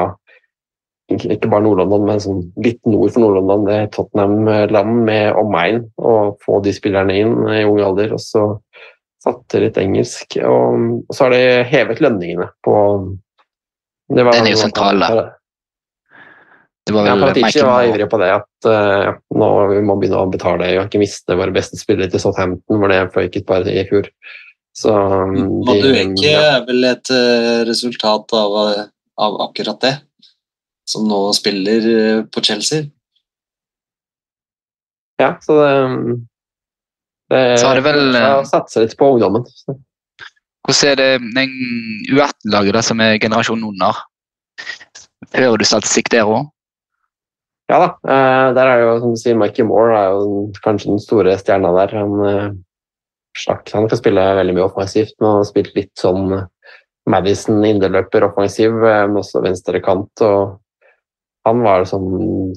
[SPEAKER 2] ikke bare Nord-London, men sånn litt nord for Nord-London, det er Tottenham-land med omegn, og få de spillerne inn i ung alder. Og så satte litt engelsk. Og, og så har de hevet lønningene på det var-
[SPEAKER 5] Den er jo sentral, da. Det var
[SPEAKER 2] Ja,
[SPEAKER 5] vel
[SPEAKER 2] Paratici
[SPEAKER 5] Michael
[SPEAKER 2] var ivrig på det, at uh, ja, nå vi må begynne å betale. Vi har ikke mistet våre beste spillere til Southampton, hvor det føyket par i fjor. Så um, de-
[SPEAKER 4] Madueke
[SPEAKER 2] ja.
[SPEAKER 4] er vel et eh, resultat av, eh, av akkurat det, som nå spiller på Chelsea.
[SPEAKER 2] Ja, så det, det
[SPEAKER 5] Så har det vel,
[SPEAKER 2] satt seg litt på ungdommen. Så.
[SPEAKER 5] Hvordan er det den U18-laget som er generasjonen under? Hører du statistikk der òg?
[SPEAKER 2] Ja da, eh, der er jo, som du sier, Mikey Moore er jo kanskje den store stjerna der. Han, eh, slakt, han kan spille veldig mye offensivt, men han har spilt litt sånn eh, Madison indreløper offensiv, eh, men også venstrekant. og han, sånn,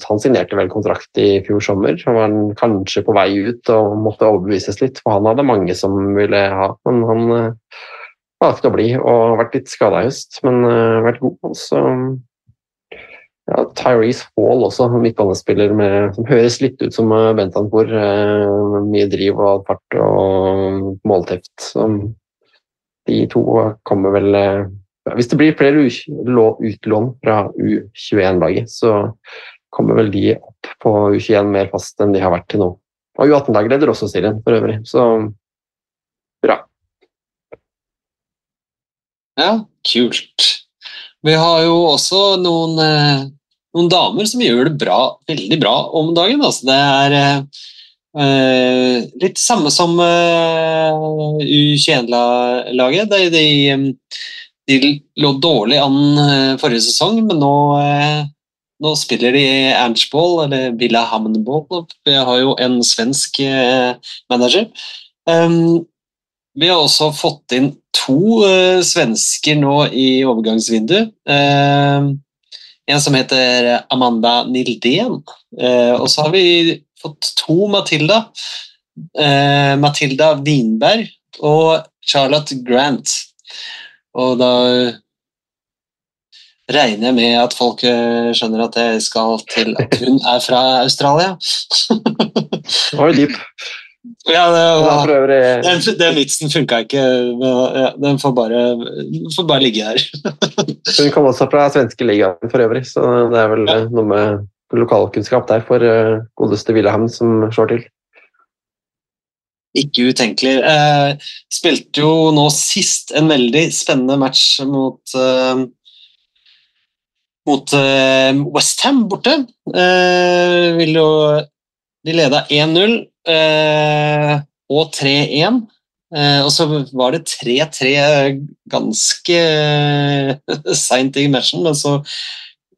[SPEAKER 2] han signerte vel kontrakt i fjor sommer. Han var kanskje på vei ut og måtte overbevises litt, for han hadde mange som ville ha, men han eh, valgte å bli og har vært litt skada i høst, men uh, vært god. Så ja, Tyrese Hall også, midtbanespiller som høres litt ut som Bentancour. Eh, mye driv og fart og målteft. Så de to kommer vel eh, Hvis det blir flere utlån fra U21-laget, så kommer vel de opp på U21 mer fast enn de har vært til nå. Og U18-laget leder også serien, for øvrig. Så bra.
[SPEAKER 4] Ja, kult. Vi har jo også noen, eh, noen damer som gjør det bra, veldig bra om dagen. Altså, det er eh, litt samme som eh, U21-laget. De, de, eh, de lå dårlig an eh, forrige sesong, men nå, eh, nå spiller de Ernstball, eller Villa Hammondball. Vi har jo en svensk eh, manager. Um, vi har også fått inn to svensker nå i overgangsvinduet. Eh, en som heter Amanda Nildén, og så har vi fått to Matilda. Matilda Winberg og Charlotte Grant. Og da regner jeg med at folk eh, skjønner at jeg skal til at hun er fra Australia.
[SPEAKER 2] Det var jo dyp.
[SPEAKER 4] ja, det
[SPEAKER 2] var
[SPEAKER 4] Den, den vitsen funka ikke. Ja, den får bare, får bare ligge her.
[SPEAKER 2] Hun kom også fra svenske ligaen for øvrig, så det er vel
[SPEAKER 4] Ja.
[SPEAKER 2] eh, noe med lokalkunnskap der for eh, godeste Wilhelm som slår til.
[SPEAKER 4] Ikke utenkelig. Eh, spilte jo nå sist en veldig spennende match mot eh, mot eh, Westham borte. Eh, vil jo, de leda 1-0 eh, og 3-1. Eh, og så var det 3-3 ganske seint i matchen, men så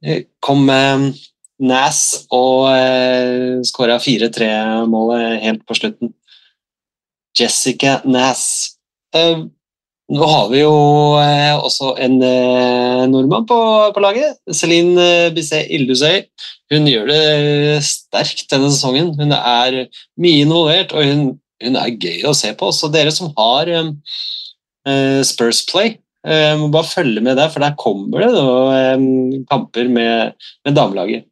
[SPEAKER 4] eh, kom eh, Nas og eh, skåra 4-3-målet helt på slutten. Jessica Nass. Eh, nå har vi jo eh, også en eh, nordmann på, på laget. Celine eh, Bisset Ildusøy. Hun gjør det sterkt denne sesongen. Hun er mye involvert, og hun, hun er gøy å se på. Så dere som har eh, eh, Spurs Play, må bare følge med der, for der kommer det da, eh, kamper med, med damelaget.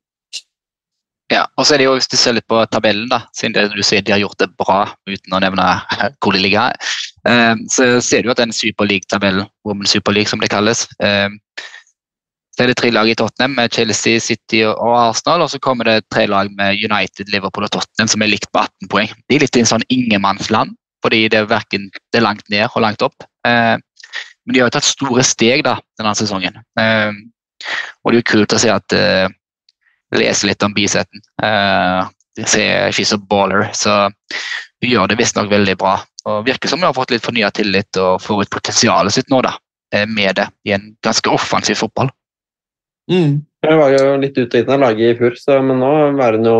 [SPEAKER 5] Ja, og så er det jo, Hvis du ser litt på tabellen, da, siden det, du sier de har gjort det bra uten å nevne hvor de ligger, eh, så ser du at den superleague-tabellen, Women Super League som det kalles eh, så er det tre lag i Tottenham med Chelsea, City og Arsenal. Og så kommer det tre lag med United, Liverpool og Tottenham som er likt på 18 poeng. De er litt i en sånn ingenmannsland, fordi det er, hverken, det er langt ned og langt opp. Eh, men de har jo tatt store steg da, denne sesongen. Eh, og det er jo kult å se at eh, lese litt om bisetten. Uh, she's a baller, så hun gjør det visstnok veldig bra. Og Virker som hun har fått litt fornya tillit og får ut potensialet sitt nå da, eh, med det i en ganske offensiv fotball.
[SPEAKER 4] Mm.
[SPEAKER 2] Hun var jo litt ute og inn av laget i fjor, men nå er hun jo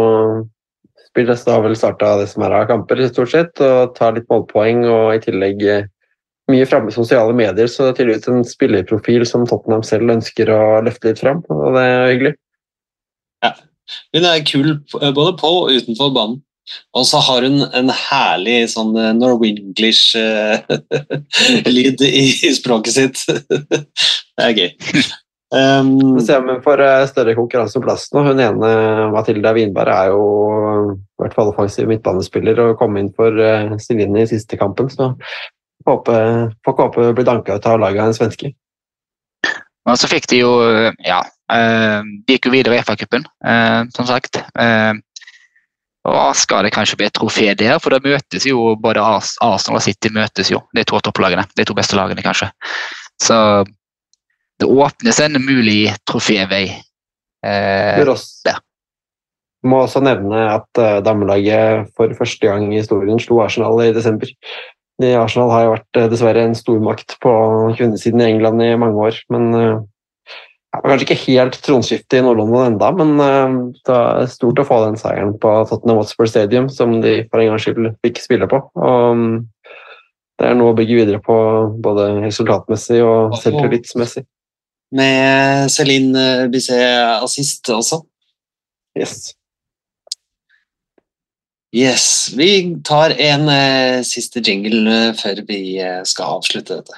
[SPEAKER 2] Spilles har vel starta det som er av kamper, stort sett, og tar litt målpoeng. Og i tillegg eh, mye framme i sosiale medier, så det er tydeligvis en spillerprofil som Tottenham selv ønsker å løfte litt fram, og det er hyggelig.
[SPEAKER 4] Hun er kul eh, både på og utenfor banen. Og så har hun en herlig sånn eh, Norwenglish-lyd i, i språket sitt. det er gøy. Um,
[SPEAKER 2] Så ser vi hun får større konkurranse om plassen. og Hun ene, Mathilda Winberg, er jo i hvert fall offensiv midtbanespiller og kom inn for eh, Celine i siste kampen. Så håper, får ikke håpe blir danka ut av laget av en svenske.
[SPEAKER 5] Men så fikk de jo Ja, eh, de gikk jo videre i FA-cupen, eh, som sagt. Eh, og skal det kanskje bli et trofé der, for da møtes jo både Arsenal og City møtes jo, de to topplagene. De to beste lagene, kanskje. Så det åpnes en mulig trofévei. Eh, der.
[SPEAKER 2] Må også nevne at eh, damelaget for første gang i historien slo Arsenal i desember. Arsenal har jo vært eh, dessverre en stormakt på kvinnesiden i England i mange år. men eh, det var kanskje ikke helt tronskifte i Nord-London enda, men eh, det er stort å få den seieren på Tottenham Hotspur Stadium, som de for en gangs skyld fikk spille på. Og mm, det er noe å bygge videre på både resultatmessig og selvtillitsmessig.
[SPEAKER 4] med Celine Bisset assist også.
[SPEAKER 2] Yes.
[SPEAKER 4] Yes, Vi tar en eh, siste jingle eh, før vi eh, skal avslutte dette.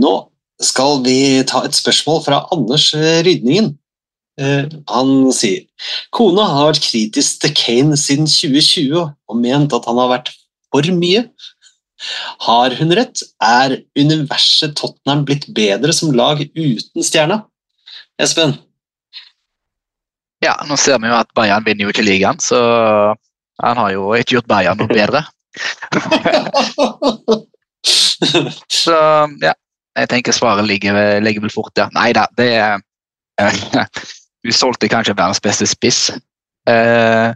[SPEAKER 4] Nå skal vi ta et spørsmål fra Anders Rydningen. Eh, Han sier Kona har vært kritisk til Kane siden 2020 og ment at han har vært for mye. Har hun rett? Er universet Tottenham blitt bedre som lag uten stjerna? Espen?
[SPEAKER 5] Ja, nå ser vi jo at Bayern vinner jo ikke ligaen, så han har jo ikke gjort Bayern noe bedre. Så ja, jeg tenker svaret ligger, ligger vel fort der. Nei da, det er Du solgte kanskje verdens beste spiss. Uh,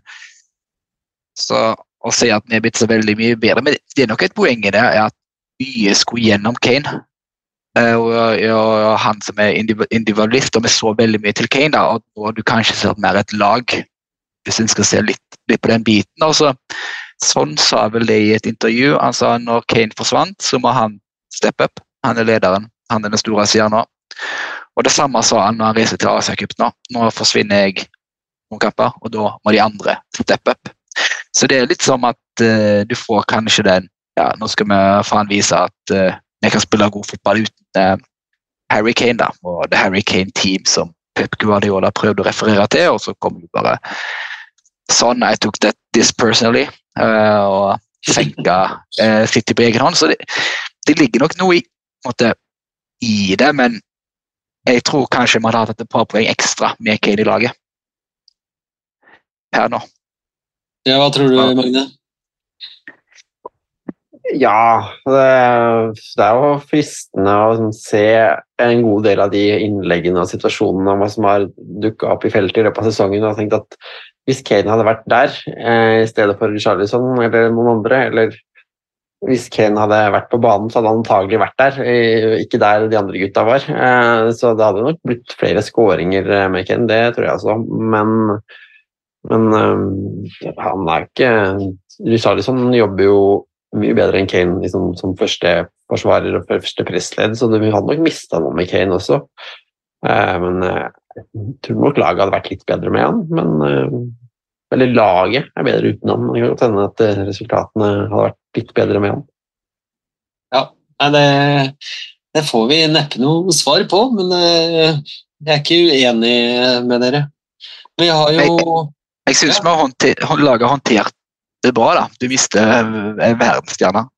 [SPEAKER 5] så å si at vi er blitt så veldig mye bedre Men det er nok et poeng i det er at mye skulle gjennom Kane. Eh, og, og han som er individualist, og vi så veldig mye til Kane, da, og nå har du kanskje sett mer et lag, hvis en skal se litt, litt på den biten. Altså, Sånn sa vel det i et intervju. Han sa når Kane forsvant, så må han steppe up. Han er lederen. Han er den store nå. Og det samme sa han når han reiser til Asia Cup nå. Nå forsvinner jeg noen kamper, og da må de andre steppe up. Så det er litt som at uh, du får kanskje den ja, Nå skal vi faen vise at uh, vi kan spille god fotball uten uh, Harry Kane, da. Og det Harry Kane Team som Pep Guardiola prøvde å referere til, og så kom jo bare sånn I took that this personally. eh, og senka uh, City på egen hånd. Så det, det ligger nok noe i, måte, i det, men jeg tror kanskje man hadde hatt et par poeng ekstra med Kane i laget. Her nå.
[SPEAKER 4] Ja, hva tror du, Magne?
[SPEAKER 2] Ja, det, det er jo fristende å sånn se en god del av de innleggene og situasjonene som har dukka opp i feltet i løpet av sesongen. og har tenkt at Hvis Kane hadde vært der eh, i stedet for Charlison eller noen andre, eller hvis Kane hadde vært på banen, så hadde han antagelig vært der, ikke der de andre gutta var. Eh, så det hadde nok blitt flere skåringer eh, med Kane, det tror jeg også. Men, men eh, han er ikke Charlison jobber jo mye bedre enn Kane liksom, som første forsvarer og første pressledd, så du hadde nok mista noe med Kane også. Eh, men eh, jeg tror nok laget hadde vært litt bedre med han. Men eh, eller laget er bedre uten han. Det kan godt hende at eh, resultatene hadde vært litt bedre med han.
[SPEAKER 4] Ja, det, det får vi neppe noe svar på, men eh, jeg er ikke uenig med dere. Vi har jo
[SPEAKER 5] Jeg syns vi har håndter, laget håndtert det bra. da. Du mister verdensstjerna.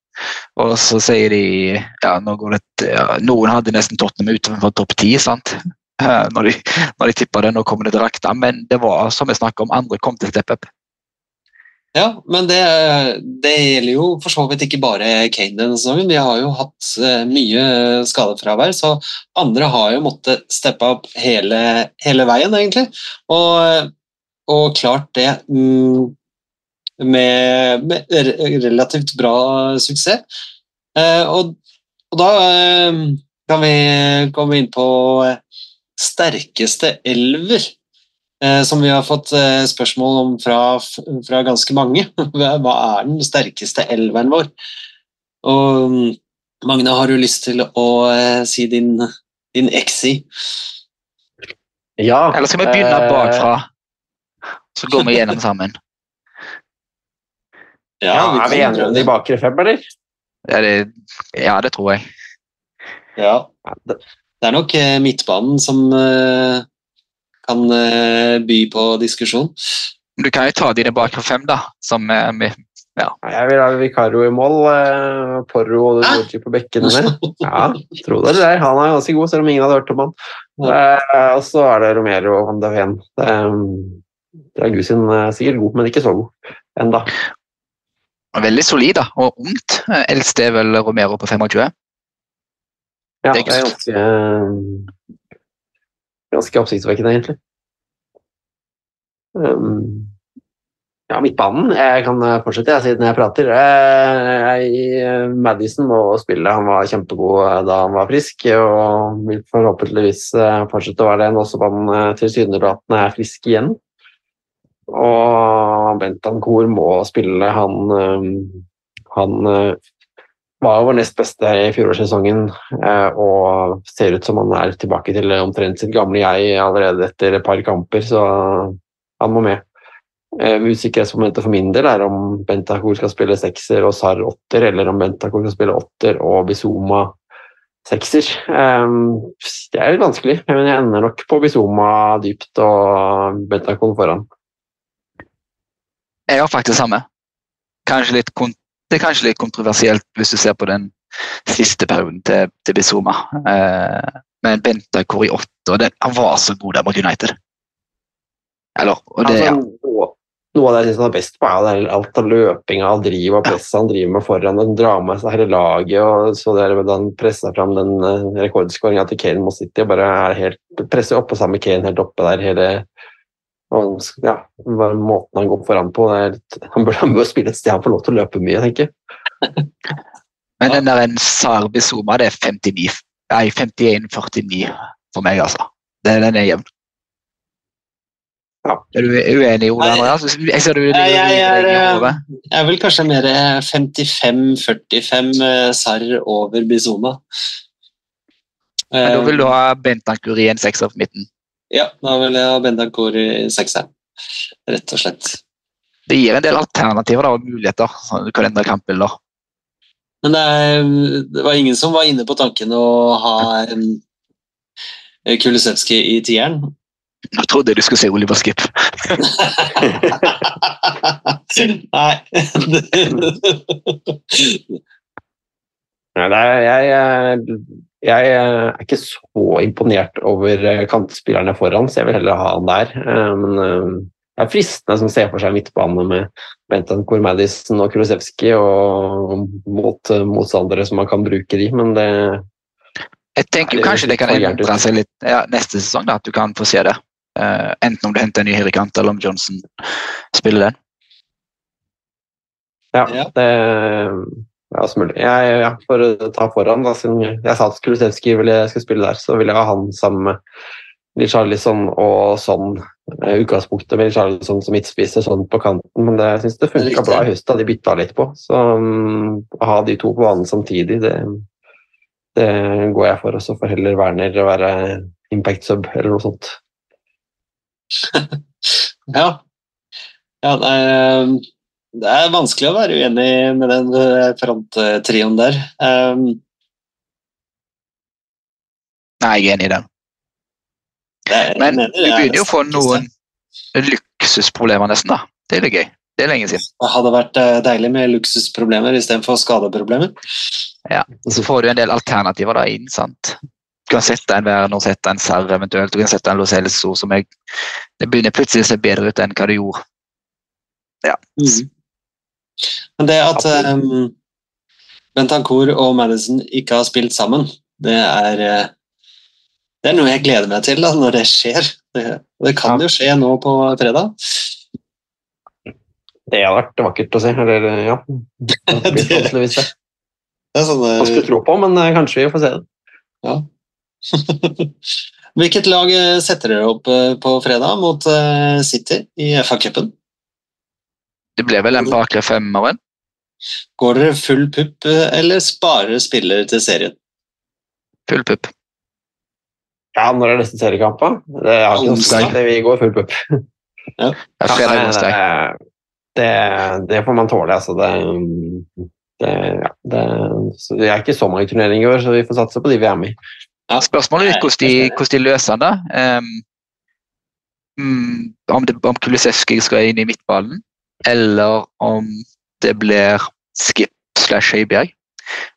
[SPEAKER 5] Og så sier de ja, nå går det, ja, Noen hadde nesten Tottenham utenfor topp ti sant? Når de, når de tippa det. Nå kommer det direkte. Men det var som vi snakket om, andre kom til step up.
[SPEAKER 4] Ja, men det, det gjelder jo for så vidt ikke bare Kane denne sesongen. Vi har jo hatt eh, mye skadefravær, så andre har jo måttet steppe opp hele, hele veien, egentlig. Og, og klart det mm, med, med relativt bra suksess. Eh, og, og da eh, kan vi komme inn på sterkeste elver eh, som vi har fått eh, spørsmål om fra, fra ganske mange. Hva er den sterkeste elveren vår? Og mm, Magne, har du lyst til å eh, si din, din exi?
[SPEAKER 2] Ja,
[SPEAKER 5] Eller skal vi begynne
[SPEAKER 2] eh,
[SPEAKER 5] bakfra? Så går vi gjennom sammen.
[SPEAKER 2] Ja, er vi enige om de bakre fem, eller?
[SPEAKER 5] Ja, det, ja, det tror jeg.
[SPEAKER 4] Ja.
[SPEAKER 2] Ja, det-
[SPEAKER 4] Det er nok eh, midtbanen som eh, kan eh, by på diskusjon.
[SPEAKER 5] Du kan jo ta dine bakfra fem, da. Som vi,
[SPEAKER 2] Jeg vil ha Vikaro i mål. Porro og
[SPEAKER 4] Hæ?
[SPEAKER 2] På bekkene der. Ja, tro det eller ei. Han er ganske god, selv om ingen hadde hørt om han. Eh, og så er det Romero og Van Det er, Dragusin er sikkert god, men ikke så god enda.
[SPEAKER 5] veldig solid da, og ungt. Eldst er vel Romero på 25.
[SPEAKER 2] Ja,
[SPEAKER 5] Det er
[SPEAKER 2] ganske ganske oppsiktsvekkende, egentlig. Um, ja, midtbanen. Jeg kan eh, fortsette jeg, siden jeg prater. Eh, Jeg, Madison må spille. Han var kjempegod eh, da han var frisk, og vil forhåpentligvis eh, fortsette å være det nå som han eh, tilsynelatende er frisk igjen. Og Bentancour må spille. Han, eh, han eh, var vår nest beste i fjorårssesongen eh, og ser ut som han er tilbake til omtrent sitt gamle jeg allerede etter et par kamper, så han må med. Eh, Usikkerhetsmomentet for min del er om Bentancour skal spille sekser og Sar åtter, eller om Bentancour skal spille åtter og Bizuma sekser. Eh, Det er litt vanskelig, men jeg ender nok på Bizuma dypt og Bentancour foran.
[SPEAKER 5] Jeg har faktisk samme. Kanskje litt, kon- det er kanskje litt kontroversielt hvis du ser på den siste perioden til, til Bizuma. Eh, men Bentancur i åtte, og den, han var så god der mot United. Eller, og det,
[SPEAKER 2] Altså, noe, noe av det jeg syns han er best på, er alt av løpinga og driv og presset han driver med foran. Han drar med seg hele laget. og så der, Da han pressa fram den uh, rekordskåringa til Kane mot City, bare er helt, presser oppå sammen med Kane helt oppe der. hele og, ja, Måten han går foran på det er litt, Han bør, han bør spille et sted han får lov til å løpe mye, tenker jeg.
[SPEAKER 5] men den der en Sarbi Zuma, det er 59, nei, 51-49 for meg, altså. Det, den er jevn.
[SPEAKER 2] Ja.
[SPEAKER 5] Er du uenig, Ole Andreas? Jeg ser du
[SPEAKER 4] jeg er, eh. Jeg er vel kanskje mer 55-45 Sar Sarr over Bizuma.
[SPEAKER 5] Men da vil du
[SPEAKER 4] Eh,
[SPEAKER 5] ha Bentankur i en sekser på midten.
[SPEAKER 4] Ja, da vil jeg ha Bendakur i sekseren. Rett og slett.
[SPEAKER 5] Det gir en del alternativer da, og muligheter. sånn kalenderkampbilder.
[SPEAKER 4] Men det, er, det var ingen som var inne på tanken å ha um, Kulisevskij i tieren.
[SPEAKER 5] Nå trodde jeg du skulle si Oliver Skip.
[SPEAKER 4] Nei.
[SPEAKER 2] Nei, det er, jeg, jeg, jeg er ikke så imponert over eh, kantspillerne foran, så jeg vil heller ha han der. Eh, Men eh, det er fristende som ser for seg midtbane med Bentancourt, Madison og Kulusevski og mot eh, motstandere som man kan bruke de, men det
[SPEAKER 5] Jeg tenker
[SPEAKER 2] Det
[SPEAKER 5] kanskje det kan endre seg litt ja, neste sesong, da, at du kan få se det. Uh, enten om du henter en ny høyrekant, eller om Johnson spiller den.
[SPEAKER 2] Ja,
[SPEAKER 4] Ja.
[SPEAKER 2] det ja, som. Jeg, ja, for å ta foran, da, siden jeg sa at Kulisevskij ville skal spille der, så ville jeg ha han sammen med Richarlison og sånn eh, utgangspunktet med Richarlison som midtspiser sånn på kanten, men det, jeg syns det funka bra i høst da de bytta litt på. Så um, å ha de to på banen samtidig, det, det går jeg for. Og så får heller Werner være impact sub eller noe sånt.
[SPEAKER 4] Ja. ja det, er, det er vanskelig å være uenig med den eh, fronttrioen der. Um,
[SPEAKER 5] Nei, jeg er enig i den. Men du
[SPEAKER 4] er
[SPEAKER 5] begynner jo å få noen luksusproblemer nesten, da. Det er litt gøy. Det er lenge siden.
[SPEAKER 4] Det hadde vært eh, deilig med luksusproblemer istedenfor skadeproblemer.
[SPEAKER 5] Så får du en del alternativer da inn, sant. Du kan sette en Werner, sette en Sarr eventuelt, du kan sette en Lo Celso som jeg Det begynner plutselig å se bedre ut enn hva det gjorde.
[SPEAKER 4] Mhm. Men det at um, Bentancourt og Madison ikke har spilt sammen, det er eh, det er noe jeg gleder meg til da, når det skjer. Det, det kan jo skje nå på fredag.
[SPEAKER 2] Det hadde vært vakkert å se. Eller, ja. Det
[SPEAKER 4] Det- er sånn, eh,
[SPEAKER 2] Man skulle tro på, men eh, kanskje vi får se det.
[SPEAKER 4] Ja. Hvilket lag setter dere opp på fredag mot City i FA-cupen?
[SPEAKER 5] Det ble vel den bakre femmeren.
[SPEAKER 4] Går dere full pupp, eh, eller sparer spillere til serien?
[SPEAKER 5] Full pupp.
[SPEAKER 2] Ja, når er neste seriekamp? da? Det er ikke noe
[SPEAKER 4] Onsdag.
[SPEAKER 2] Vi går full pupp.
[SPEAKER 5] Ja, fredag
[SPEAKER 2] nei,
[SPEAKER 5] onsdag.
[SPEAKER 2] det, det, det får man tåle, altså. Det, det, ja, det, så det er ikke så mange turneringer i år, så vi får satse på de vi er med i.
[SPEAKER 5] Spørsmålet er hvordan de, hvordan de løser det. Um, mm, om, det om Kulisevskij skal inn i midtballen, eller om det blir Skip slash Høibjerg.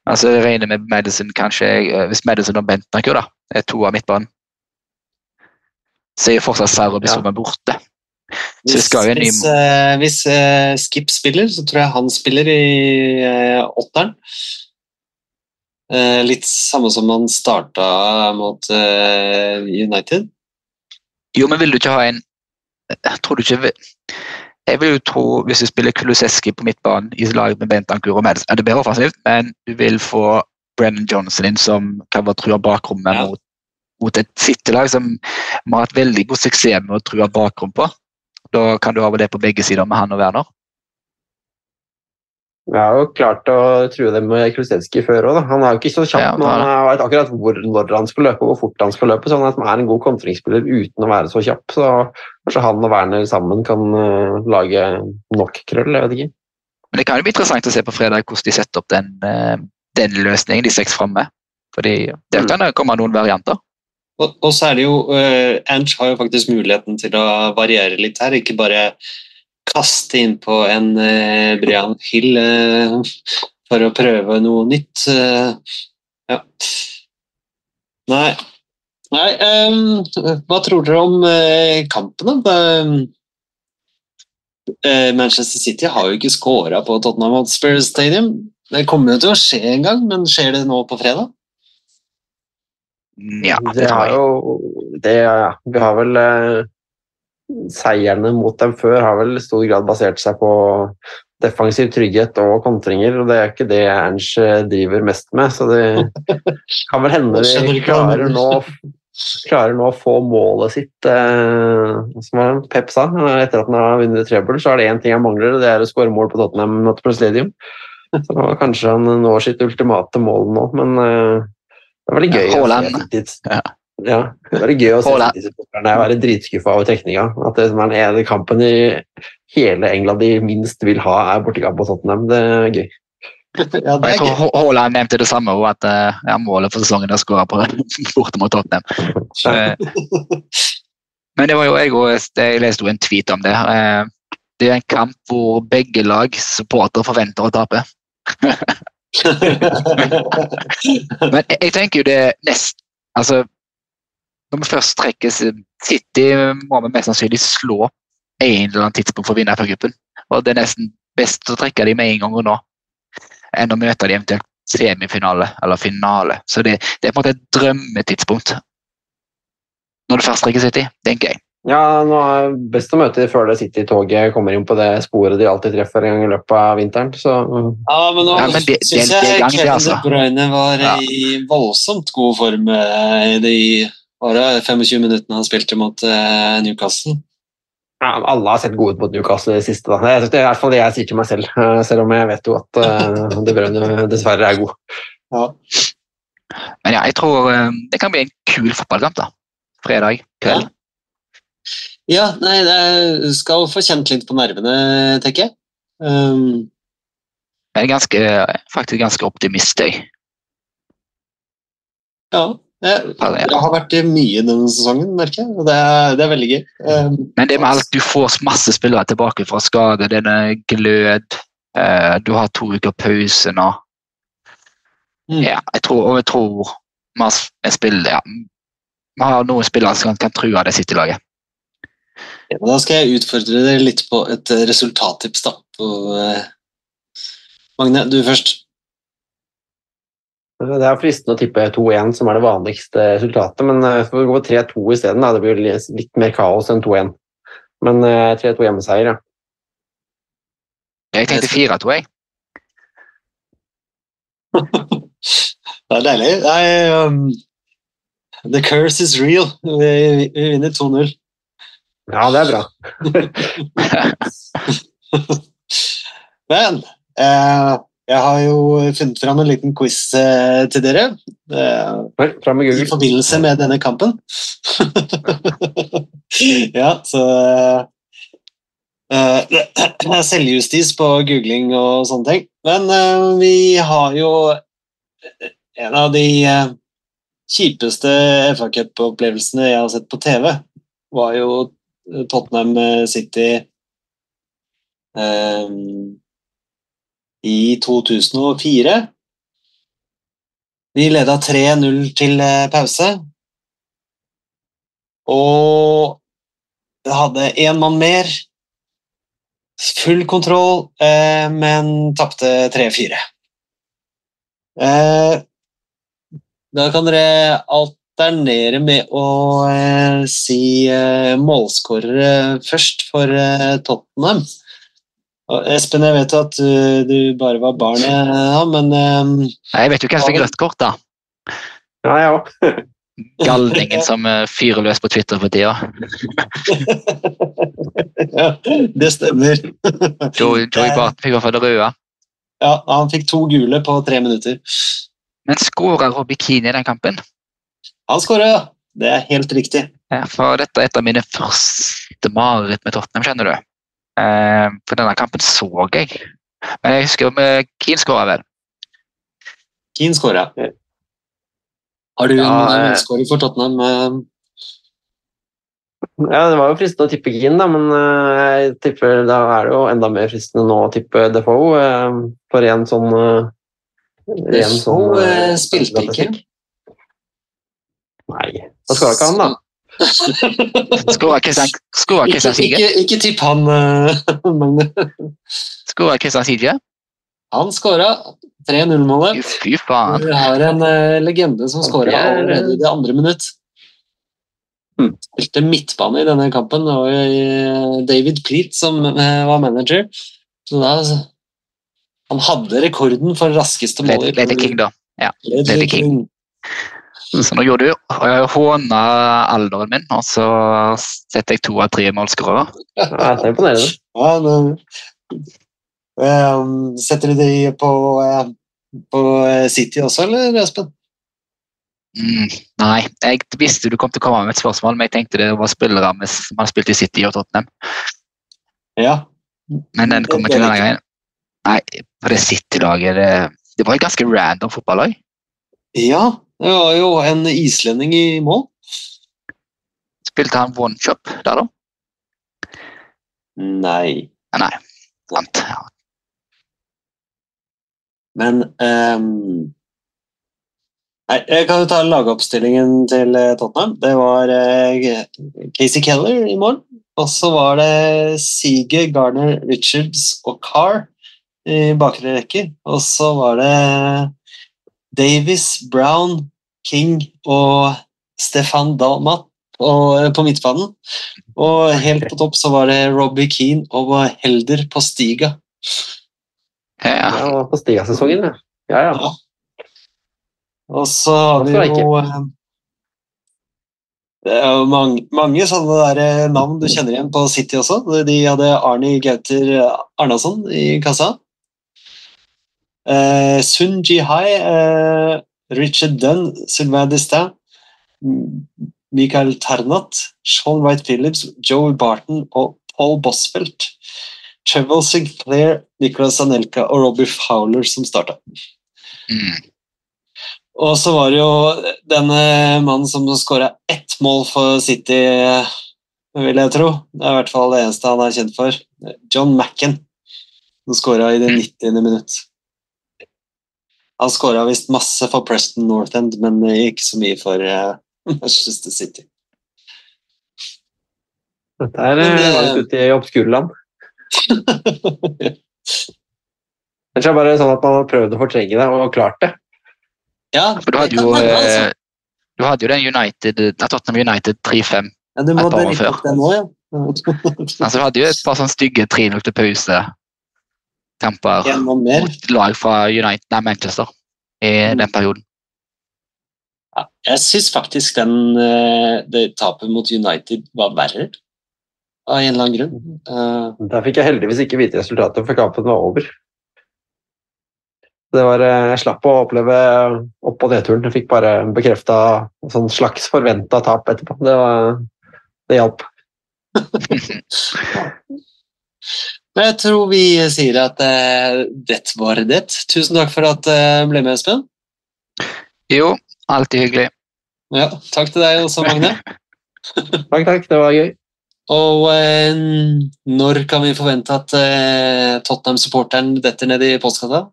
[SPEAKER 5] Altså, jeg regner med Madison kanskje eh, Hvis Madison og Bentnaker da, er to av midtbanen, så er jo fortsatt Sarr og Bissoma borte. Så hvis, skal jo en ny-
[SPEAKER 4] hvis uh, hvis uh, Skip spiller, så tror jeg han spiller i uh, åtteren. Litt samme som han starta mot United.
[SPEAKER 5] Jo, men vil du ikke ha en tror du ikke Jeg vil jo tro, hvis du spiller Kulusevski på midtbanen i lag med Bentankur og Mads, er det bedre offensivt, men du vil få Brennan Johnson inn som kan være trua bakrommet
[SPEAKER 4] Ja.
[SPEAKER 5] mot, mot et City-lag som vi har hatt veldig god suksess med å true bakrom på. Da kan du ha det på begge sider med han og Werner.
[SPEAKER 2] Vi har jo klart å true dem med Kulusevski før òg. Han er jo ikke så kjapp,
[SPEAKER 5] Ja,
[SPEAKER 2] men
[SPEAKER 5] det
[SPEAKER 2] han vet akkurat hvor, når han skal løpe og hvor fort han skal løpe. Så han er en god kontringsspiller uten å være så kjapp. Så kanskje han og Werner sammen kan eh, lage nok krøll, jeg vet ikke.
[SPEAKER 5] Men det kan jo bli interessant å se på fredag hvordan de setter opp den, eh, den løsningen, de seks framme. Fordi der kan det komme noen varianter.
[SPEAKER 4] Og, og så er det jo uh, Ange har jo faktisk muligheten til å variere litt her, ikke bare kaste inn på en eh, Brian Hill eh, for å prøve noe nytt. eh, ja. Nei, Nei, um, hva tror dere om eh, kampen, da? Ehm, eh, Manchester City har jo ikke scora på Tottenham Hotspur Stadium. Det kommer jo til å skje en gang, men skjer det nå på fredag?
[SPEAKER 5] Ja, det
[SPEAKER 2] har jo det, ja, Vi har vel Seierne mot dem før har vel i stor grad basert seg på defensiv trygghet og kontringer, og det er ikke det Ernst eh, driver mest med. Så det kan vel hende
[SPEAKER 4] de
[SPEAKER 2] klarer nå, klarer nå å få målet sitt eh, Som Pep sa, etter at han har vunnet treble, så er det én ting han mangler, og det er å skåre mål på Tottenham Hotspur Stadium. Så kanskje han når sitt ultimate mål nå, men eh, det er veldig gøy.
[SPEAKER 5] Ja.
[SPEAKER 2] Ja, det er gøy å se
[SPEAKER 5] disse
[SPEAKER 2] spillerne være dritskuffa over trekninga. At det som er den ene kampen i hele England de minst vil ha, er bortekamp på Tottenham. Det er gøy.
[SPEAKER 4] Ja,
[SPEAKER 5] Og
[SPEAKER 4] det
[SPEAKER 5] jeg
[SPEAKER 4] er
[SPEAKER 5] tror
[SPEAKER 4] gøy.
[SPEAKER 5] Haaland nevnte det samme, også, at eh, ja, målet for sesongen er å skåre på borte mot Tottenham. Eh, Men det var jo jeg også, jeg leste jo en tweet om det. Eh, Det er en kamp hvor begge lag supporter forventer å tape. Men jeg, tenker jo det nest Altså, når vi først trekker City, må vi mest sannsynlig slå en eller annen tidspunkt for å vinne FA-gruppen. Og det er nesten best å trekke dem med en gang og nå, enn å møte dem eventuelt semifinale eller finale. Så det, det er på en måte et drømmetidspunkt. Når du først trekker City, tenker jeg.
[SPEAKER 2] Ja, nå er det best å møte dem før det City-toget kommer inn på det sporet de alltid treffer en gang i løpet av vinteren. Så
[SPEAKER 4] Ja, men nå
[SPEAKER 5] Ja, men det-
[SPEAKER 4] syns jeg Kevin. De Bruyne var
[SPEAKER 5] Ja.
[SPEAKER 4] i voldsomt god form eh, i de bare 25 minuttene han spilte mot eh, Newcastle.
[SPEAKER 2] ja, alle har sett gode ut mot Newcastle i det siste. Da. Det er i hvert fall det jeg sier til meg selv, eh, selv om jeg vet jo at uh, De Bruyne dessverre er god.
[SPEAKER 4] Ja.
[SPEAKER 5] Men ja, jeg tror det kan bli en kul fotballkamp, da. Fredag kveld.
[SPEAKER 4] Ja, nei, det skal få kjent litt på nervene, tenker jeg. Um,
[SPEAKER 5] Jeg er ganske, faktisk ganske optimist, jeg.
[SPEAKER 4] ja,
[SPEAKER 5] Ja, det er-
[SPEAKER 4] har vært mye denne sesongen, merker jeg, og det det er veldig gøy. Um,
[SPEAKER 5] Men det med alt, du får masse spillere tilbake fra skade, denne glød. Uh, du har to uker pause nå.
[SPEAKER 4] Mm.
[SPEAKER 5] Ja, jeg tror, og jeg tror vi har spiller, ja, vi har noen spillere som kan, kan true det i laget.
[SPEAKER 4] ja, da skal jeg utfordre dere litt på et eh, resultattips, da. På, uh, Magne, du først.
[SPEAKER 2] Det er fristende å tippe 2-1, som er det vanligste resultatet, men vi får vi gå på 3-2 isteden. Det blir litt mer kaos enn 2-1. Men eh, 3-2 hjemmeseier, ja.
[SPEAKER 5] Jeg tenkte 4-2, jeg.
[SPEAKER 4] Det er deilig. Nei, um, the curse is real. Vi, vi vinner 2-0.
[SPEAKER 2] Ja, det er bra.
[SPEAKER 4] Men eh, jeg har jo funnet fram en liten quiz eh, til dere. Eh,
[SPEAKER 2] Oi, Fram med
[SPEAKER 4] I forbindelse med denne kampen. ja, så eh, Det er selvjustis på googling og sånne ting. Men eh, vi har jo en av de eh, kjipeste FA Cup-opplevelsene jeg har sett på TV, var jo Tottenham City eh, i 2004. Vi leda 3-0 til eh, pause. Og hadde én mann mer. Full kontroll, eh, men tapte 3-4. Eh, da kan dere alternere med å si målskårere først for Tottenham. Espen, jeg vet at du, du bare var barn, ja, men eh,
[SPEAKER 5] Jeg vet jo hvem som fikk rødt kort, da.
[SPEAKER 2] Ja, jeg òg.
[SPEAKER 5] Galdingen som eh, fyrer løs på Twitter for tida.
[SPEAKER 4] ja, det stemmer.
[SPEAKER 5] Joey, Joey Barton fikk i hvert fall det røde.
[SPEAKER 4] Ja, han fikk to gule på tre minutter.
[SPEAKER 5] Men skåra Robbie Keane i den kampen?
[SPEAKER 4] Han skåra, ja. Det er helt riktig.
[SPEAKER 5] Ja, for dette er et av mine første mareritt med Tottenham, skjønner du. Eh, for denne kampen så jeg. Men jeg husker med Keane skåra vel.
[SPEAKER 4] Keane skåra. Har du en
[SPEAKER 2] Ja, en
[SPEAKER 4] skåring for Tottenham? eh?
[SPEAKER 2] Ja, det var jo fristende å tippe Keane, da, men eh, jeg tipper da er det jo enda mer fristende nå å tippe Defoe eh, for en sånn eh,
[SPEAKER 4] Defoe,
[SPEAKER 2] sånn, eh,
[SPEAKER 4] eh, spilte ikke.
[SPEAKER 2] Nei. Da skåra ikke han, da.
[SPEAKER 5] Skåra Kristian Sige?
[SPEAKER 4] Ikke, ikke, ikke tipp han, eh, Magne.
[SPEAKER 5] Skåra Kristian Sige?
[SPEAKER 4] Han skåra 3-0-målet.
[SPEAKER 5] Fy faen.
[SPEAKER 4] Vi har en uh, legende som skåra
[SPEAKER 2] er-
[SPEAKER 4] allerede i det andre minutt.
[SPEAKER 2] Hmm.
[SPEAKER 4] Spilte midtbane i denne kampen, Det var David Pleat som eh, var manager. Så da Han hadde rekorden for raskeste mål. i-
[SPEAKER 5] Lady King, da.
[SPEAKER 4] Lady
[SPEAKER 5] Lady King. Så nå gjorde du og jeg håna alderen min, og så setter jeg to av tre målskårere.
[SPEAKER 2] Ja, det er imponerende.
[SPEAKER 4] Ja, det, Ehm, setter du de på, eh, på eh, City også, eller Espen?
[SPEAKER 5] Mm, nei, jeg visste du kom til å komme med et spørsmål, men jeg tenkte det var spillere med, man spilte i City og Tottenham.
[SPEAKER 4] Ja.
[SPEAKER 5] Men den kommer ikke denne gangen. Nei, på det City-laget det, det var et ganske random fotballag.
[SPEAKER 4] ja, det var jo en islending i mål.
[SPEAKER 5] Spilte han one shop der, da?
[SPEAKER 4] Nei.
[SPEAKER 5] Nei. Sant. Ja.
[SPEAKER 4] Men um Nei, jeg kan jo ta lagoppstillingen til eh, Tottenham. Det var eh, Casey Keller i mål. Og så var det Sige, Garner, Richards og Carr i bakre rekker. Og så var det Davis, Brown, King og Stefan Dalmat på, på midtbanen. Og helt på topp så var det Robbie Keane og Helder på Stiga.
[SPEAKER 5] Ja,
[SPEAKER 2] Ja, på Stiga-sesongen, ja. Ja, ja.
[SPEAKER 4] Og så har vi jo eh, Det er jo mange, mange sånne der eh, navn du kjenner igjen på City også. De hadde Arnie Gauter Arnason i kassa. Eh, Sun Jihai, uh, Richard Dunn, Sylvain Distin, Michael Ternat, Sean Wright Phillips, Joe Barton og Paul Bosfeldt. Trevor Sinclair, Nicolas Anelka og Robbie Fowler som starta.
[SPEAKER 5] mm.
[SPEAKER 4] Og så var det jo denne mannen som skåra ett mål for City, vil jeg tro. Det er i hvert fall det eneste han er kjent for. John Macken, som skåra i det 90. minutt. Han skåra visst masse for Preston North End, men ikke så mye for eh, Manchester City.
[SPEAKER 2] Dette er
[SPEAKER 4] Men,
[SPEAKER 2] eh,
[SPEAKER 4] eh,
[SPEAKER 2] langt ute i obskurland. Ellers er det bare sånn at man har prøvd å fortrenge det og klart det.
[SPEAKER 4] ja,
[SPEAKER 5] For du hadde jo,
[SPEAKER 4] altså.
[SPEAKER 5] du hadde jo den United, Tottenham United 3-5.
[SPEAKER 4] ja,
[SPEAKER 5] et par år før.
[SPEAKER 4] nå, ja.
[SPEAKER 5] Altså, du hadde jo et par sånne stygge 3-0 til pause kamper mot lag fra United, nei, Manchester i
[SPEAKER 4] Mm.
[SPEAKER 5] den perioden.
[SPEAKER 4] Ja, jeg syns faktisk den, eh, det tapet mot United var verre, av en eller annen grunn. Uh,
[SPEAKER 2] Der fikk jeg heldigvis ikke vite resultatet for kampen var over. Det var, eh, jeg slapp å oppleve opp- og nedturen. Jeg fikk bare bekrefta sånn slags forventa tap etterpå. Det, var, det hjalp.
[SPEAKER 4] Men jeg tror vi sier at eh, det var det. Tusen takk for at du ble med, Espen.
[SPEAKER 5] Jo, alltid hyggelig.
[SPEAKER 4] Ja, takk til deg også, Magne.
[SPEAKER 2] Takk, takk. Det var gøy.
[SPEAKER 4] Og eh, når kan vi forvente at eh, Tottenham-supporteren detter ned i postkassa?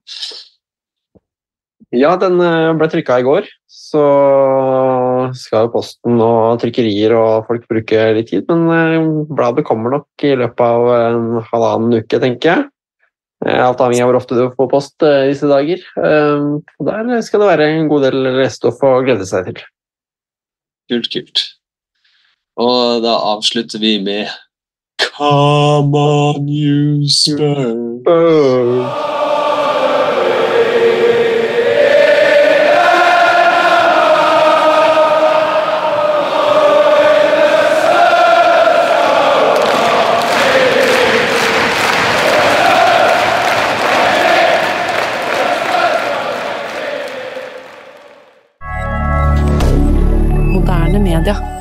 [SPEAKER 2] Ja, den eh, ble trykka i går. Så skal jo posten og trykkerier og folk bruke litt tid. Men eh, bladet kommer nok i løpet av en halvannen uke, tenker jeg. Eh, Alt avhengig av hvor ofte du får post eh, disse dager. Der skal det være en god del lesestoff å glede seg til.
[SPEAKER 4] Kult, kult. Og da avslutter vi med Come on, you Spurs.
[SPEAKER 7] rien.